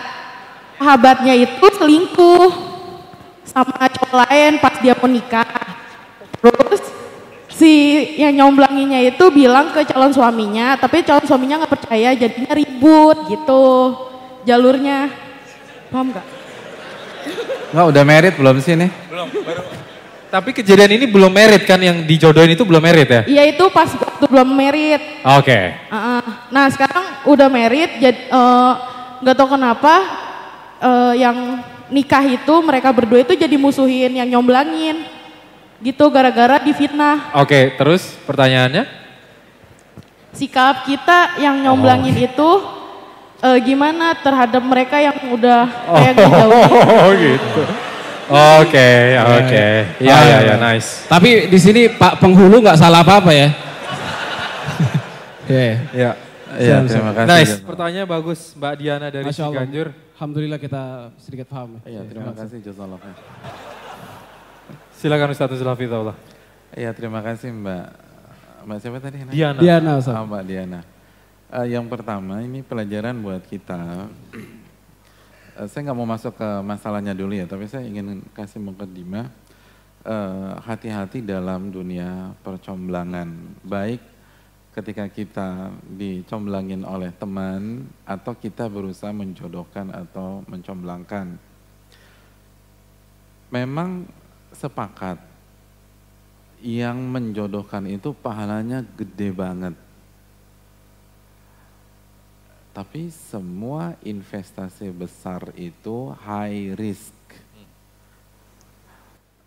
sahabatnya itu selingkuh sama cowok lain pas dia mau nikah. Terus si yang nyomblanginya itu bilang ke calon suaminya, tapi calon suaminya nggak percaya, jadinya ribut gitu jalurnya. Paham nggak? Nggak udah merit belum sih nih? Belum, baru. Tapi kejadian ini belum merit kan yang dijodohin itu belum merit ya? Iya itu pas waktu belum merit. Oke. Okay. Uh -uh. Nah sekarang udah merit, jadi uh, nggak tahu kenapa uh, yang nikah itu mereka berdua itu jadi musuhin yang nyomblangin. Gitu gara-gara difitnah. Oke, terus pertanyaannya? Sikap kita yang nyomblangin oh. itu uh, gimana terhadap mereka yang udah kayak oh, Oh gitu. Oke, oke. Ya, ya, ya, nice. Tapi di sini Pak penghulu nggak salah apa-apa ya? Iya. Ya. Iya, terima kasih. Nice. Pertanyaannya bagus Mbak Diana dari Ciganjur. Alhamdulillah kita sedikit paham. Iya, terima kasih Jazakallah. Silakan Ustaz Nuzul Hafizahullah. Iya terima kasih Mbak. Mbak siapa tadi? Diana. Diana Ustaz. Oh, Mbak Diana. Uh, yang pertama ini pelajaran buat kita. Uh, saya nggak mau masuk ke masalahnya dulu ya, tapi saya ingin kasih mukadimah. Uh, hati-hati dalam dunia percomblangan. Baik ketika kita dicomblangin oleh teman atau kita berusaha menjodohkan atau mencomblangkan. Memang sepakat yang menjodohkan itu pahalanya gede banget. Tapi semua investasi besar itu high risk.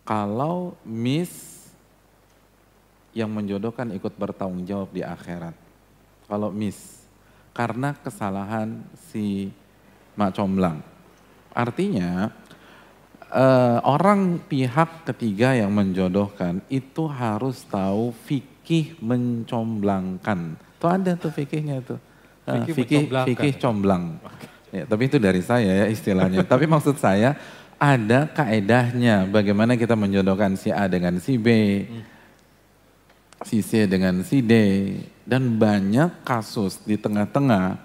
Kalau miss yang menjodohkan ikut bertanggung jawab di akhirat. Kalau miss karena kesalahan si mak comblang. Artinya uh, orang pihak ketiga yang menjodohkan itu harus tahu fikih mencomblangkan. Tuh ada tuh fikihnya tuh. Fikih fikih comblang. Ya, tapi itu dari saya ya istilahnya. tapi maksud saya ada kaedahnya bagaimana kita menjodohkan si A dengan si B, hmm. si C dengan si D, dan banyak kasus di tengah-tengah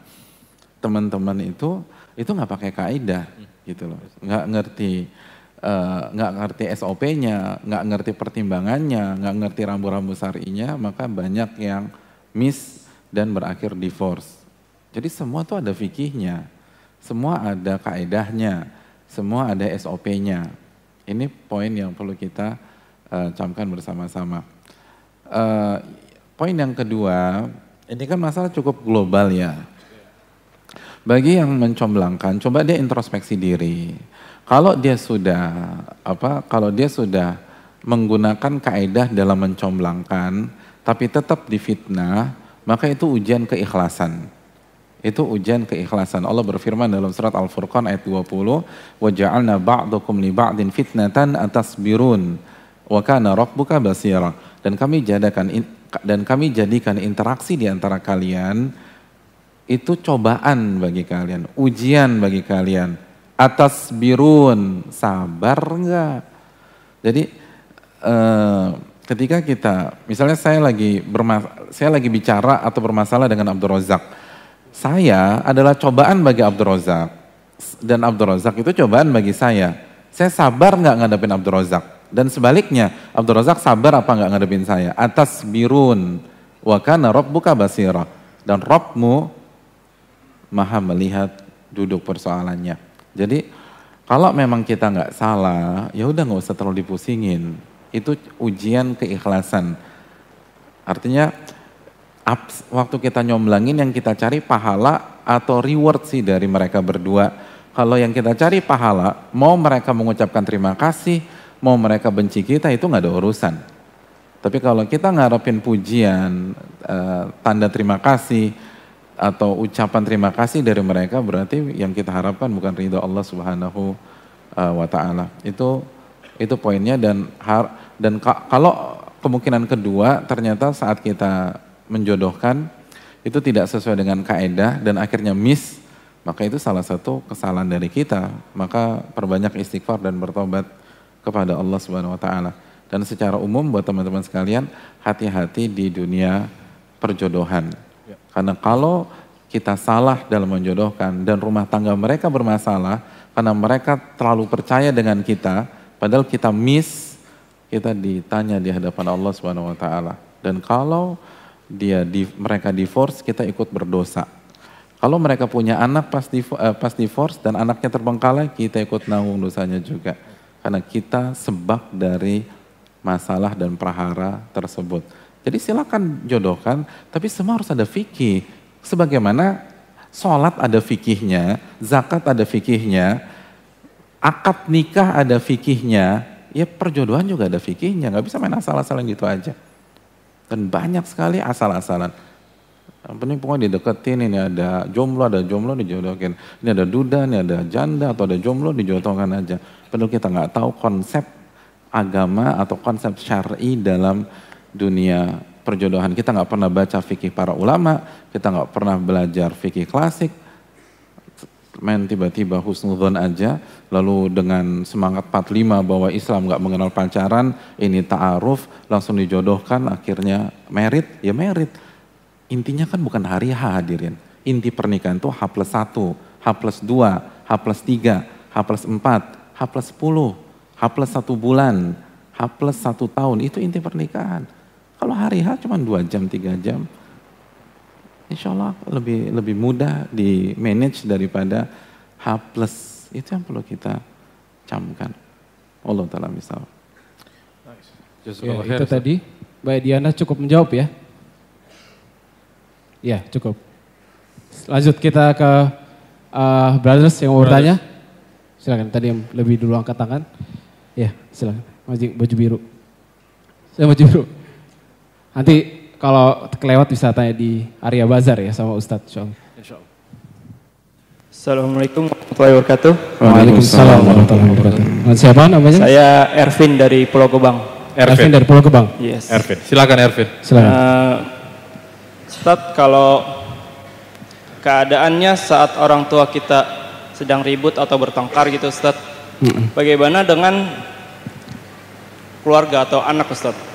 teman-teman itu itu nggak pakai kaidah hmm. gitu loh, nggak ngerti Eh, nggak uh, ngerti SOP-nya, nggak ngerti pertimbangannya, nggak ngerti rambu-rambu syarinya, maka banyak yang miss dan berakhir divorce. Jadi semua tuh ada fikihnya, semua ada kaedahnya, semua ada SOP-nya. Ini poin yang perlu kita uh, camkan bersama-sama. Uh, poin yang kedua, ini kan masalah cukup global ya. Bagi yang mencomblangkan, coba dia introspeksi diri kalau dia sudah apa? Kalau dia sudah menggunakan kaidah dalam mencomblangkan, tapi tetap difitnah, maka itu ujian keikhlasan. Itu ujian keikhlasan. Allah berfirman dalam surat Al-Furqan ayat 20, "Wa ja'alna ba'dakum li ba'din fitnatan atasbirun wa kana rabbuka basira." Dan kami jadikan dan kami jadikan interaksi di antara kalian itu cobaan bagi kalian, ujian bagi kalian atas birun sabar enggak jadi eh, ketika kita misalnya saya lagi bermas saya lagi bicara atau bermasalah dengan Abdul Razak saya adalah cobaan bagi Abdul Razak dan Abdul Razak itu cobaan bagi saya. Saya sabar nggak ngadepin Abdul Razak. Dan sebaliknya, Abdul Razak sabar apa nggak ngadepin saya? Atas birun, wa kana rabbuka basira. Dan Robmu maha melihat duduk persoalannya. Jadi kalau memang kita nggak salah, ya udah nggak usah terlalu dipusingin. Itu ujian keikhlasan. Artinya waktu kita nyomblangin yang kita cari pahala atau reward sih dari mereka berdua. Kalau yang kita cari pahala, mau mereka mengucapkan terima kasih, mau mereka benci kita itu nggak ada urusan. Tapi kalau kita ngarepin pujian, uh, tanda terima kasih, atau ucapan terima kasih dari mereka berarti yang kita harapkan bukan ridho Allah Subhanahu uh, wa taala. Itu itu poinnya dan har, dan ka, kalau kemungkinan kedua ternyata saat kita menjodohkan itu tidak sesuai dengan kaedah dan akhirnya miss, maka itu salah satu kesalahan dari kita. Maka perbanyak istighfar dan bertobat kepada Allah Subhanahu wa taala. Dan secara umum buat teman-teman sekalian, hati-hati di dunia perjodohan. Ya. Karena kalau kita salah dalam menjodohkan dan rumah tangga mereka bermasalah karena mereka terlalu percaya dengan kita, padahal kita miss, kita ditanya di hadapan Allah Subhanahu wa taala. Dan kalau dia di, mereka divorce, kita ikut berdosa. Kalau mereka punya anak pas, di, uh, pas divorce dan anaknya terbengkalai, kita ikut nanggung dosanya juga. Karena kita sebab dari masalah dan prahara tersebut. Jadi silakan jodohkan, tapi semua harus ada fikih. Sebagaimana sholat ada fikihnya, zakat ada fikihnya, akad nikah ada fikihnya, ya perjodohan juga ada fikihnya. Gak bisa main asal-asalan gitu aja. Dan banyak sekali asal-asalan. Penting pokoknya dideketin, ini ada jomblo, ada jomblo dijodohkan. Ini ada duda, ini ada janda, atau ada jomblo dijodohkan aja. Padahal kita nggak tahu konsep agama atau konsep syari dalam dunia perjodohan. Kita nggak pernah baca fikih para ulama, kita nggak pernah belajar fikih klasik, main tiba-tiba husnudon aja, lalu dengan semangat 45 bahwa Islam nggak mengenal pacaran, ini ta'aruf, langsung dijodohkan, akhirnya merit, ya merit. Intinya kan bukan hari H hadirin. Inti pernikahan itu H plus 1, H plus 2, H plus 3, H plus 4, H plus 10, H plus 1 bulan, H plus 1 tahun, itu inti pernikahan. Kalau hari H cuma 2 jam, 3 jam, insya Allah lebih lebih mudah di manage daripada H plus itu yang perlu kita camkan. Allah taala misal. Ya, itu tadi Mbak Diana cukup menjawab ya. Ya cukup. Lanjut kita ke uh, brothers yang mau bertanya. Silakan tadi yang lebih dulu angkat tangan. Ya silakan. Baju biru. Saya baju biru. Nanti kalau kelewat bisa tanya di area bazar ya sama Ustadz Insya Allah. Assalamualaikum warahmatullahi wabarakatuh. Waalaikumsalam warahmatullahi wabarakatuh. Siapa namanya? Saya Ervin dari Pulau Gebang. Ervin, Ervin dari Pulau Gebang. Yes. Ervin, silakan Ervin. Silakan. Uh, Ustadz, kalau keadaannya saat orang tua kita sedang ribut atau bertengkar gitu Ustadz, mm -mm. bagaimana dengan keluarga atau anak Ustadz?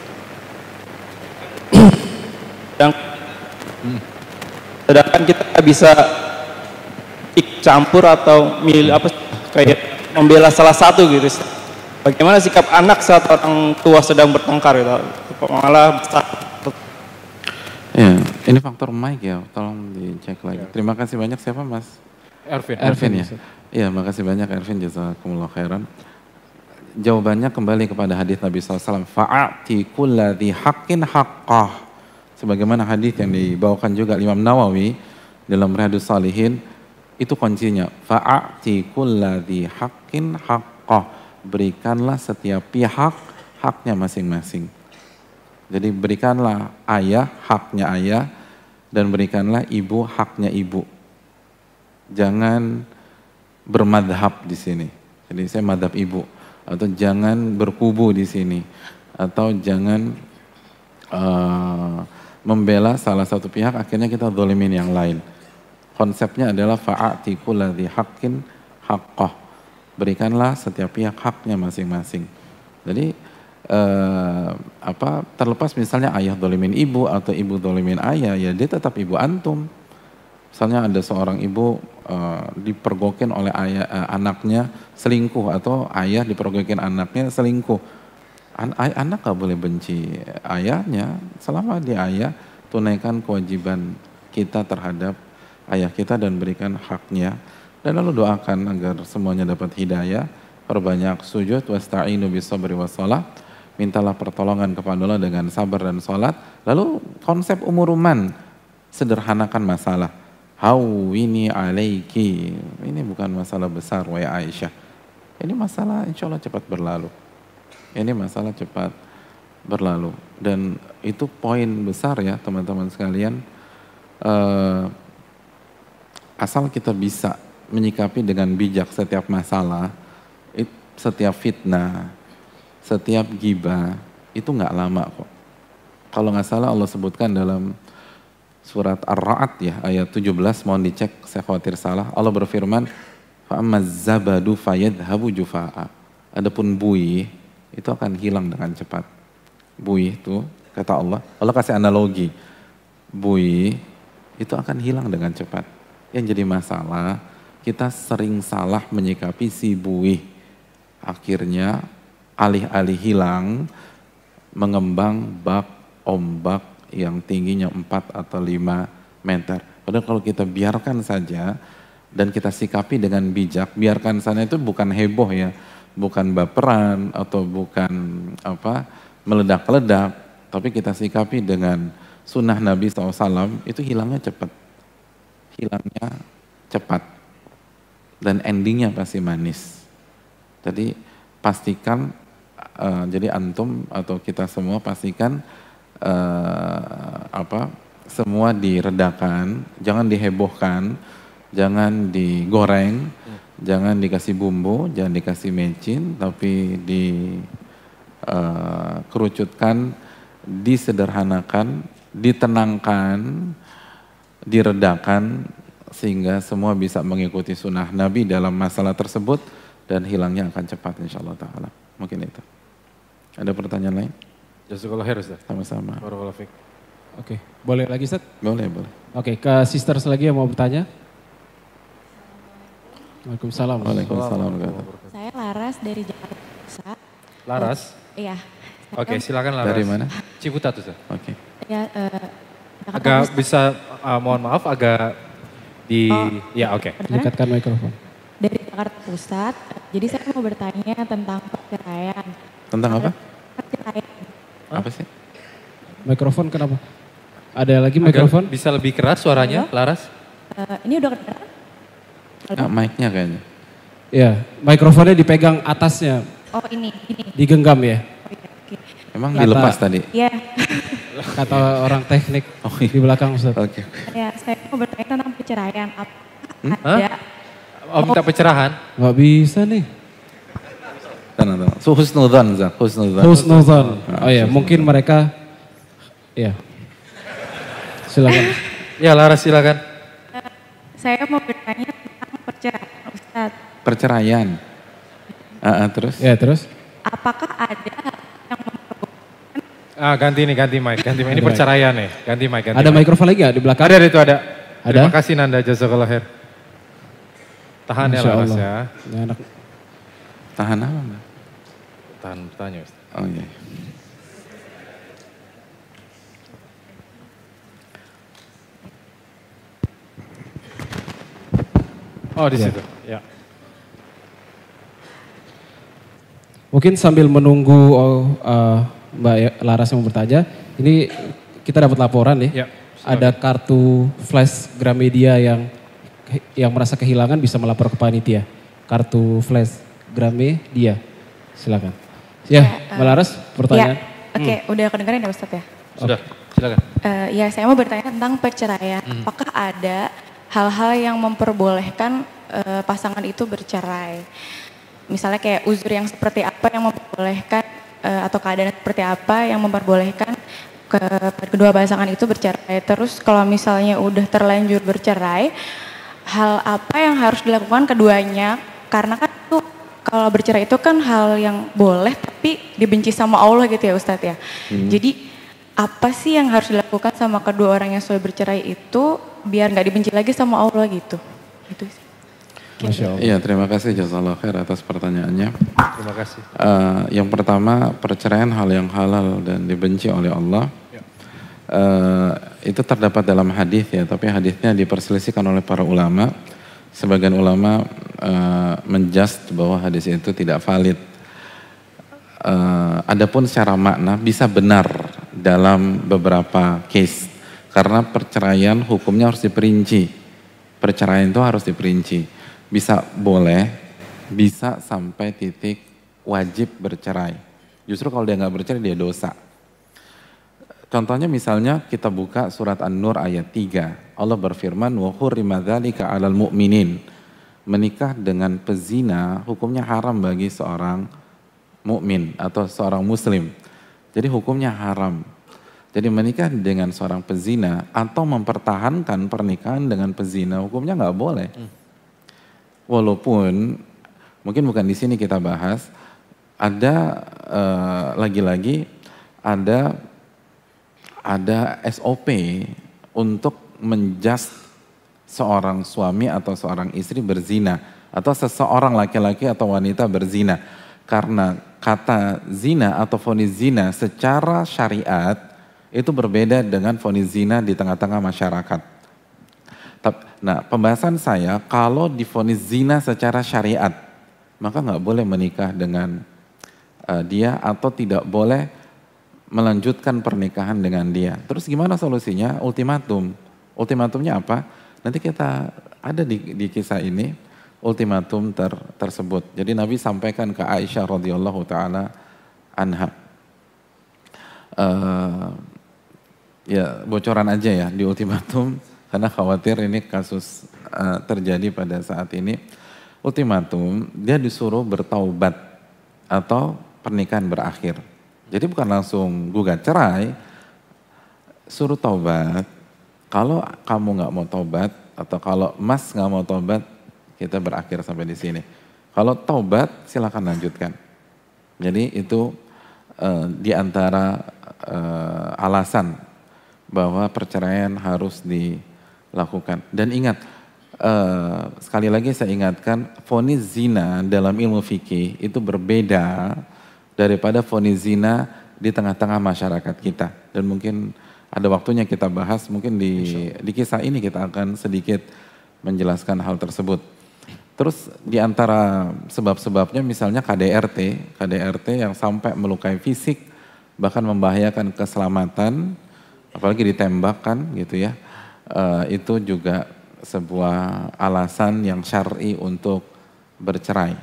Hmm. sedangkan kita bisa campur atau milih apa kayak membela salah satu gitu bagaimana sikap anak saat orang tua sedang bertengkar gitu? Malah besar ya ini faktor mic ya tolong dicek lagi. Terima kasih banyak siapa mas? Ervin. Ervin ya? iya makasih banyak Ervin. Jazakumullah khairan. Jawabannya kembali kepada hadis Nabi SAW fa'ati kulladhi haqqin haqqah sebagaimana hadis yang dibawakan juga Imam Nawawi dalam Riyadhus Salihin itu kuncinya. Fa'ati kulladzi haqqin haqqah. Berikanlah setiap pihak haknya masing-masing. Jadi berikanlah ayah haknya ayah dan berikanlah ibu haknya ibu. Jangan bermadhab di sini. Jadi saya madhab ibu. Atau jangan berkubu di sini. Atau jangan uh, membela salah satu pihak akhirnya kita zolimin yang lain. Konsepnya adalah fa'ati kulladhi haqqin haqqah. Berikanlah setiap pihak haknya masing-masing. Jadi eh, apa terlepas misalnya ayah dolimin ibu atau ibu dolimin ayah ya dia tetap ibu antum. Misalnya ada seorang ibu uh, dipergokin oleh ayah uh, anaknya selingkuh atau ayah dipergokin anaknya selingkuh. An anak gak boleh benci ayahnya. Selama dia ayah tunaikan kewajiban kita terhadap ayah kita dan berikan haknya. Dan lalu doakan agar semuanya dapat hidayah. Perbanyak sujud wasta'inu bisabri wassalah mintalah pertolongan kepada Allah dengan sabar dan sholat lalu konsep umuruman sederhanakan masalah. Hawini alaiki. Ini bukan masalah besar wa Aisyah. Ini masalah insya Allah cepat berlalu ini masalah cepat berlalu. Dan itu poin besar ya teman-teman sekalian. Uh, asal kita bisa menyikapi dengan bijak setiap masalah setiap fitnah setiap gibah itu nggak lama kok. Kalau nggak salah Allah sebutkan dalam surat Ar-Ra'd ya ayat 17 mohon dicek saya khawatir salah. Allah berfirman fa'amaz zabadu fayadhabu jufa'a. Adapun buih itu akan hilang dengan cepat. Buih itu, kata Allah, Allah kasih analogi. Buih itu akan hilang dengan cepat. Yang jadi masalah, kita sering salah menyikapi si buih. Akhirnya alih-alih hilang, mengembang bak ombak yang tingginya 4 atau 5 meter. Padahal kalau kita biarkan saja dan kita sikapi dengan bijak, biarkan sana itu bukan heboh ya, bukan baperan atau bukan apa meledak-ledak, tapi kita sikapi dengan sunnah Nabi SAW itu hilangnya cepat, hilangnya cepat dan endingnya pasti manis. Jadi pastikan uh, jadi antum atau kita semua pastikan uh, apa semua diredakan, jangan dihebohkan, jangan digoreng, jangan dikasih bumbu, jangan dikasih mecin, tapi dikerucutkan, uh, disederhanakan, ditenangkan, diredakan, sehingga semua bisa mengikuti sunnah Nabi dalam masalah tersebut dan hilangnya akan cepat insya Allah ta'ala. Mungkin itu. Ada pertanyaan lain? Jazakallah khair Ustaz. Sama-sama. Oke, boleh lagi Ustaz? Boleh, boleh. Oke, ke sisters lagi yang mau bertanya? Waalaikumsalam. Waalaikumsalam. Saya Laras dari Jakarta Pusat. Laras? Iya. Oke, okay, silakan Laras. Dari mana? Ciputat tuh. Oke. Okay. Ya, uh, agak Pusat. bisa uh, mohon maaf agak di oh, ya oke. Okay. Dekatkan mikrofon. Dari Jakarta Pusat. Jadi saya mau bertanya tentang perceraian. Tentang apa? Perceraian. Apa sih? Mikrofon kenapa? Ada lagi mikrofon? bisa lebih keras suaranya, Halo? Laras? Uh, ini udah kedengeran? Ah, mic-nya kayaknya. Ya, mikrofonnya dipegang atasnya. Oh ini, ini. Digenggam ya? Oh, iya, okay. Emang Kata, dilepas tadi? Iya. Kata orang teknik oh, iya. di belakang Ustaz. Oke. Okay. Ya, saya mau bertanya tentang perceraian. Apa hmm? ada? Oh, minta pencerahan? Gak bisa nih. Tenang, tenang. So, husnudhan, Zak. Husnudhan. Husnudhan. Oh ya, mungkin mereka, ya. Silakan. ya, Laras silakan. saya mau bertanya perceraian Ustaz. Perceraian. Uh, uh, terus? Ya terus. Apakah ada yang memperbolehkan? Ah ganti nih ganti mic, ganti mic. Ini perceraian nih, ganti mic. Ganti ada mic. mikrofon lagi gak di belakang? Ada itu ada. Ada? Terima kasih Nanda Jazakallah khair. Tahan ya Laras ya. ya anak. Tahan apa mbak? Tahan bertanya Ustaz. Oh iya. Oh di ya. situ. Ya. Mungkin sambil menunggu oh, uh, Mbak Laras yang mau bertanya, ini kita dapat laporan nih. Ya, ada kartu flash Gramedia yang yang merasa kehilangan bisa melapor ke panitia. Kartu flash Gramedia, silakan. Ya, ya Mbak Laras, pertanyaan. Ya. Oke, okay, hmm. udah kedengeran ya Ustaz ya? Sudah, silakan. Uh, ya, saya mau bertanya tentang perceraian. Hmm. Apakah ada hal-hal yang memperbolehkan uh, pasangan itu bercerai. Misalnya kayak uzur yang seperti apa yang memperbolehkan uh, atau keadaan seperti apa yang memperbolehkan ke kedua pasangan itu bercerai. Terus kalau misalnya udah terlanjur bercerai, hal apa yang harus dilakukan keduanya? Karena kan itu kalau bercerai itu kan hal yang boleh tapi dibenci sama Allah gitu ya Ustadz ya. Hmm. Jadi apa sih yang harus dilakukan sama kedua orang yang sudah bercerai itu biar nggak dibenci lagi sama Allah gitu. Itu sih. Masya Allah. Iya, terima kasih Jazakallah khair atas pertanyaannya. Terima kasih. Uh, yang pertama, perceraian hal yang halal dan dibenci oleh Allah. Uh, itu terdapat dalam hadis ya, tapi hadisnya diperselisihkan oleh para ulama. Sebagian ulama uh, menjust bahwa hadis itu tidak valid. Uh, adapun secara makna bisa benar dalam beberapa case karena perceraian hukumnya harus diperinci. Perceraian itu harus diperinci. Bisa boleh, bisa sampai titik wajib bercerai. Justru kalau dia nggak bercerai dia dosa. Contohnya misalnya kita buka surat An-Nur ayat 3. Allah berfirman, "Wa hurrima dzalika 'alal mu'minin." Menikah dengan pezina hukumnya haram bagi seorang mukmin atau seorang muslim. Jadi hukumnya haram. Jadi menikah dengan seorang pezina atau mempertahankan pernikahan dengan pezina hukumnya nggak boleh. Walaupun mungkin bukan di sini kita bahas, ada uh, lagi-lagi ada ada SOP untuk menjust seorang suami atau seorang istri berzina atau seseorang laki-laki atau wanita berzina karena kata zina atau fonis zina secara syariat itu berbeda dengan fonis zina di tengah-tengah masyarakat. Nah, pembahasan saya kalau difonis zina secara syariat, maka nggak boleh menikah dengan uh, dia atau tidak boleh melanjutkan pernikahan dengan dia. Terus gimana solusinya? Ultimatum. Ultimatumnya apa? Nanti kita ada di, di kisah ini ultimatum ter, tersebut. Jadi Nabi sampaikan ke Aisyah radhiyallahu taala anha. Uh, ya bocoran aja ya di ultimatum karena khawatir ini kasus uh, terjadi pada saat ini. Ultimatum dia disuruh bertaubat atau pernikahan berakhir. Jadi bukan langsung gugat cerai, suruh taubat. Kalau kamu nggak mau taubat atau kalau Mas nggak mau taubat, kita berakhir sampai di sini. Kalau taubat, silakan lanjutkan. Jadi itu uh, di antara uh, alasan bahwa perceraian harus dilakukan. Dan ingat, uh, sekali lagi saya ingatkan, fonis zina dalam ilmu fikih itu berbeda daripada fonis zina di tengah-tengah masyarakat kita. Dan mungkin ada waktunya kita bahas, mungkin di, di kisah ini kita akan sedikit menjelaskan hal tersebut. Terus di antara sebab-sebabnya misalnya KDRT, KDRT yang sampai melukai fisik, bahkan membahayakan keselamatan, apalagi ditembakkan gitu ya, uh, itu juga sebuah alasan yang syar'i untuk bercerai.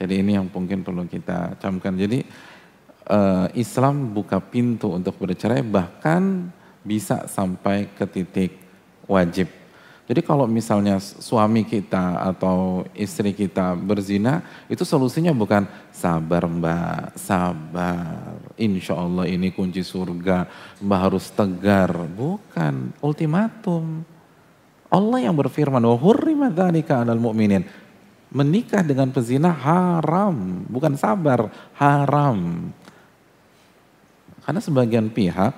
Jadi ini yang mungkin perlu kita camkan. Jadi uh, Islam buka pintu untuk bercerai bahkan bisa sampai ke titik wajib. Jadi kalau misalnya suami kita atau istri kita berzina, itu solusinya bukan sabar mbak, sabar. Insya Allah ini kunci surga, mbak harus tegar. Bukan, ultimatum. Allah yang berfirman, wa hurrima dzalika 'alal mu'minin menikah dengan pezina haram, bukan sabar, haram. Karena sebagian pihak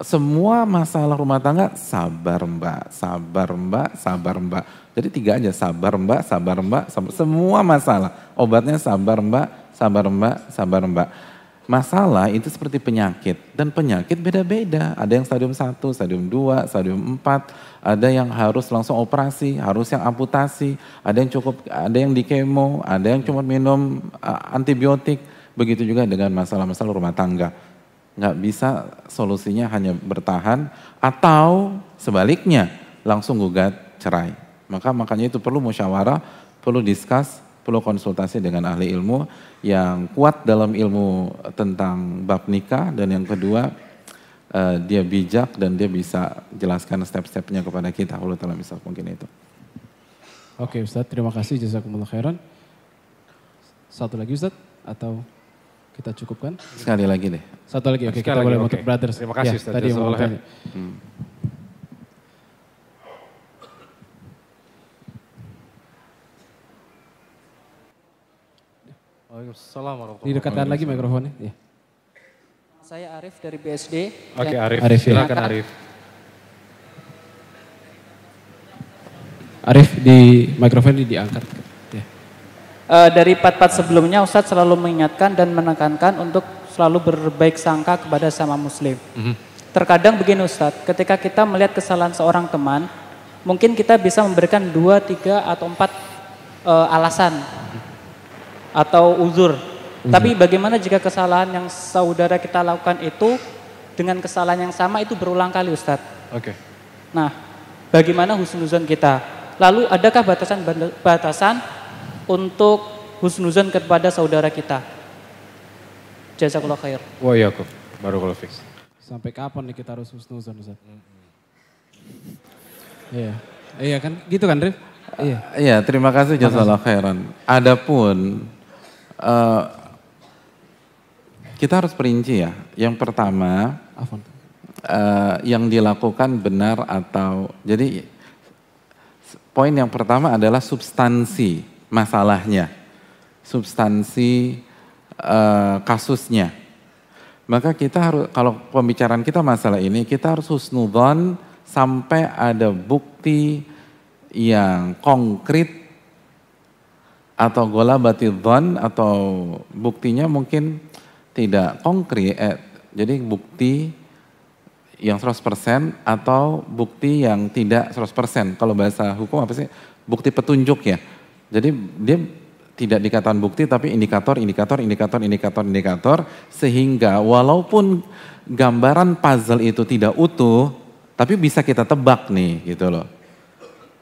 semua masalah rumah tangga sabar mbak, sabar mbak, sabar mbak. Jadi tiga aja sabar mbak, sabar mbak, sabar. semua masalah. Obatnya sabar mbak, sabar mbak, sabar mbak. Masalah itu seperti penyakit dan penyakit beda-beda. Ada yang stadium 1, stadium 2, stadium 4, ada yang harus langsung operasi, harus yang amputasi, ada yang cukup ada yang di kemo, ada yang cuma minum uh, antibiotik. Begitu juga dengan masalah-masalah rumah tangga. Nggak bisa solusinya hanya bertahan atau sebaliknya langsung gugat cerai. Maka makanya itu perlu musyawarah, perlu diskus, perlu konsultasi dengan ahli ilmu yang kuat dalam ilmu tentang bab nikah dan yang kedua uh, dia bijak dan dia bisa jelaskan step-stepnya kepada kita. Allah taala misal mungkin itu. Oke Ustaz, terima kasih jazakumullah khairan. Satu lagi Ustaz atau kita cukupkan? Sekali lagi deh. Satu lagi, oke kita lagi, boleh okay. untuk brothers. Terima kasih ya, Ustaz. Tadi mau hmm. Waalaikumsalam warahmatullahi Didekatkan lagi mikrofonnya. Ya. Saya Arif dari BSD. Oke okay, Arif, Arif ya. silakan Arif. Arif. di mikrofon ini diangkat. Ya. Uh, dari part-part sebelumnya Ustadz selalu mengingatkan dan menekankan untuk selalu berbaik sangka kepada sama muslim. Mm -hmm. Terkadang begini Ustadz, ketika kita melihat kesalahan seorang teman, mungkin kita bisa memberikan dua, tiga, atau empat uh, alasan atau uzur. Mm -hmm. Tapi bagaimana jika kesalahan yang saudara kita lakukan itu dengan kesalahan yang sama itu berulang kali Ustadz? Oke. Okay. Nah, bagaimana husnuzon kita? Lalu adakah batasan-batasan untuk husnuzon kepada saudara kita? Jazakallah khair. Wa yakum. Barakallahu fix. Sampai kapan nih kita harus husnuzon Ustaz? Iya. Iya kan? Gitu kan, Rif? Iya. Iya, terima kasih jazakallah khairan. Adapun uh, kita harus perinci ya. Yang pertama, uh, yang dilakukan benar atau jadi poin yang pertama adalah substansi masalahnya, substansi uh, kasusnya. Maka kita harus, kalau pembicaraan kita masalah ini, kita harus husnudon sampai ada bukti yang konkret atau gola batidhon atau buktinya mungkin tidak konkret, eh, jadi bukti yang 100% atau bukti yang tidak 100%. Kalau bahasa hukum apa sih? Bukti petunjuk ya. Jadi dia tidak dikatakan bukti tapi indikator, indikator, indikator, indikator, indikator sehingga walaupun gambaran puzzle itu tidak utuh tapi bisa kita tebak nih gitu loh.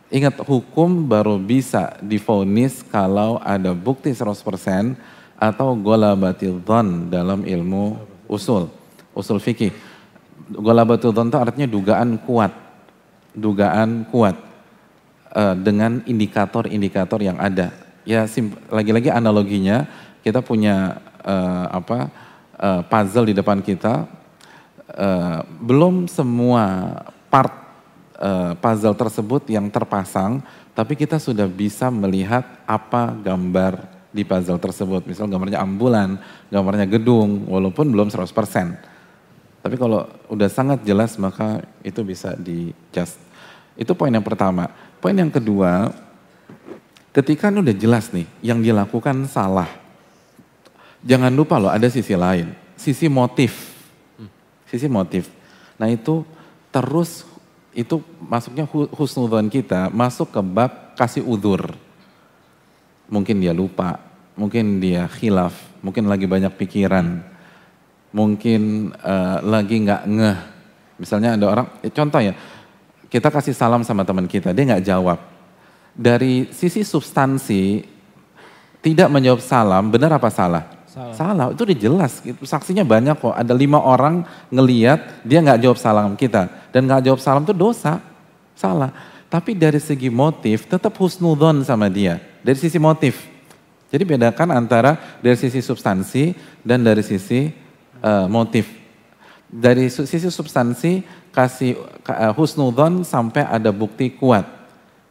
Ingat hukum baru bisa difonis kalau ada bukti 100% atau gola batil dhon dalam ilmu usul, usul fikih. Gola batil dhon itu artinya dugaan kuat, dugaan kuat uh, dengan indikator-indikator yang ada ya lagi-lagi analoginya kita punya uh, apa uh, puzzle di depan kita belum semua part uh, puzzle tersebut yang terpasang tapi kita sudah bisa melihat apa gambar di puzzle tersebut misal gambarnya ambulan gambarnya gedung walaupun belum 100% tapi kalau udah sangat jelas maka itu bisa di just itu poin yang pertama poin yang kedua Ketika ini udah jelas nih, yang dilakukan salah. Jangan lupa loh ada sisi lain, sisi motif. Sisi motif. Nah itu terus itu masuknya husnudhan kita masuk ke bab kasih udur. Mungkin dia lupa, mungkin dia khilaf, mungkin lagi banyak pikiran, mungkin uh, lagi nggak ngeh. Misalnya ada orang, eh, contoh ya, kita kasih salam sama teman kita, dia nggak jawab dari sisi substansi tidak menjawab salam, benar apa salah? Salah. Salah, itu udah jelas. Saksinya banyak kok. Ada lima orang ngeliat dia nggak jawab salam kita. Dan nggak jawab salam itu dosa. Salah. Tapi dari segi motif tetap husnudon sama dia. Dari sisi motif. Jadi bedakan antara dari sisi substansi dan dari sisi uh, motif. Dari sisi substansi kasih uh, husnudon sampai ada bukti kuat.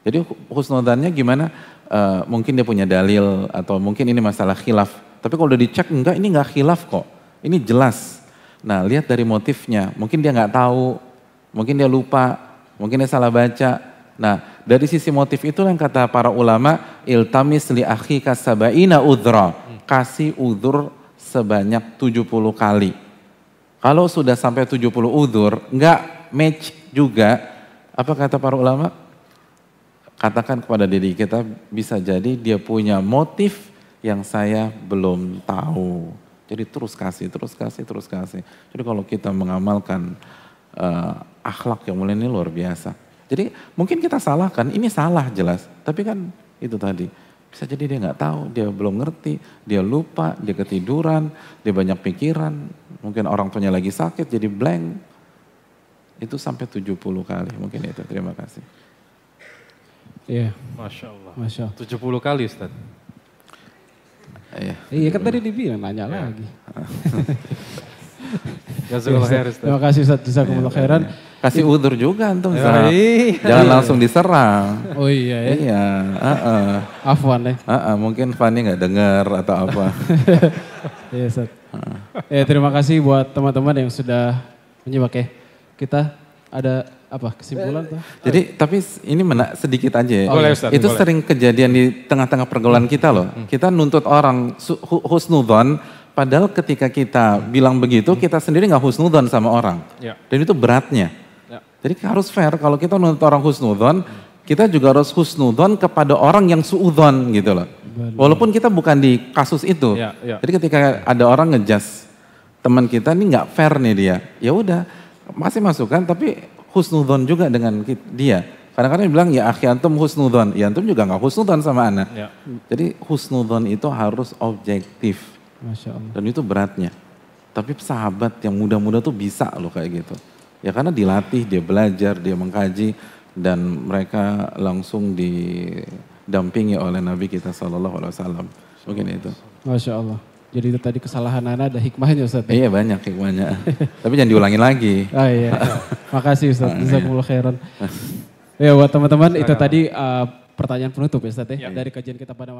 Jadi husnudannya gimana? Uh, mungkin dia punya dalil atau mungkin ini masalah khilaf. Tapi kalau udah dicek enggak ini enggak khilaf kok. Ini jelas. Nah lihat dari motifnya. Mungkin dia nggak tahu, mungkin dia lupa, mungkin dia salah baca. Nah dari sisi motif itu yang kata para ulama iltamis li akhi kasabaina udra. Kasih udur sebanyak 70 kali. Kalau sudah sampai 70 udur, enggak match juga, apa kata para ulama? katakan kepada diri kita bisa jadi dia punya motif yang saya belum tahu. Jadi terus kasih, terus kasih, terus kasih. Jadi kalau kita mengamalkan uh, akhlak yang mulia ini luar biasa. Jadi mungkin kita salahkan, ini salah jelas. Tapi kan itu tadi, bisa jadi dia nggak tahu, dia belum ngerti, dia lupa, dia ketiduran, dia banyak pikiran. Mungkin orang tuanya lagi sakit jadi blank. Itu sampai 70 kali mungkin itu. Terima kasih. Iya. Masya Allah. Masya Allah. 70 kali Ustaz. Iya. Iya kan tadi dibilang nanya ya. lagi. Ustaz. Terima kasih Ustaz. Jazakumullah iya. khairan. Kasih udur juga antum Ustaz. Iya. Jangan langsung diserang. Oh iya ya. Iya. Uh -uh. Afwan ya. Uh -uh. Mungkin Fanny nggak dengar atau apa. iya Ustaz. Uh. Ya terima kasih buat teman-teman yang sudah menyimak ya. Kita ada apa kesimpulan tuh? Jadi tapi ini menak sedikit aja ya. Boleh, Ustaz, itu boleh. sering kejadian di tengah-tengah pergaulan kita loh. Kita nuntut orang husnudon, padahal ketika kita bilang begitu, kita sendiri nggak husnudon sama orang. Ya. Dan itu beratnya. Ya. Jadi harus fair. Kalau kita nuntut orang husnudon, kita juga harus husnudon kepada orang yang suudon gitu loh. Walaupun kita bukan di kasus itu. Ya, ya. Jadi ketika ada orang ngejas teman kita ini nggak fair nih dia, ya udah masih masukan tapi husnudon juga dengan dia. Kadang-kadang bilang ya akhi antum husnudon, ya antum juga nggak husnudon sama ana. Ya. Jadi husnudon itu harus objektif Masya Allah. dan itu beratnya. Tapi sahabat yang muda-muda tuh bisa loh kayak gitu. Ya karena dilatih, dia belajar, dia mengkaji dan mereka langsung didampingi oleh Nabi kita Shallallahu Alaihi Wasallam. Mungkin itu. Masya Allah. Jadi itu tadi kesalahan Ana ada hikmahnya Ustaz. Iya banyak hikmahnya. Tapi jangan diulangin lagi. Oh iya. Makasih Ustaz. Jazakumullah khairan. Ya buat teman-teman itu tadi uh, pertanyaan penutup ya Ustaz ya. Dari kajian kita pada malam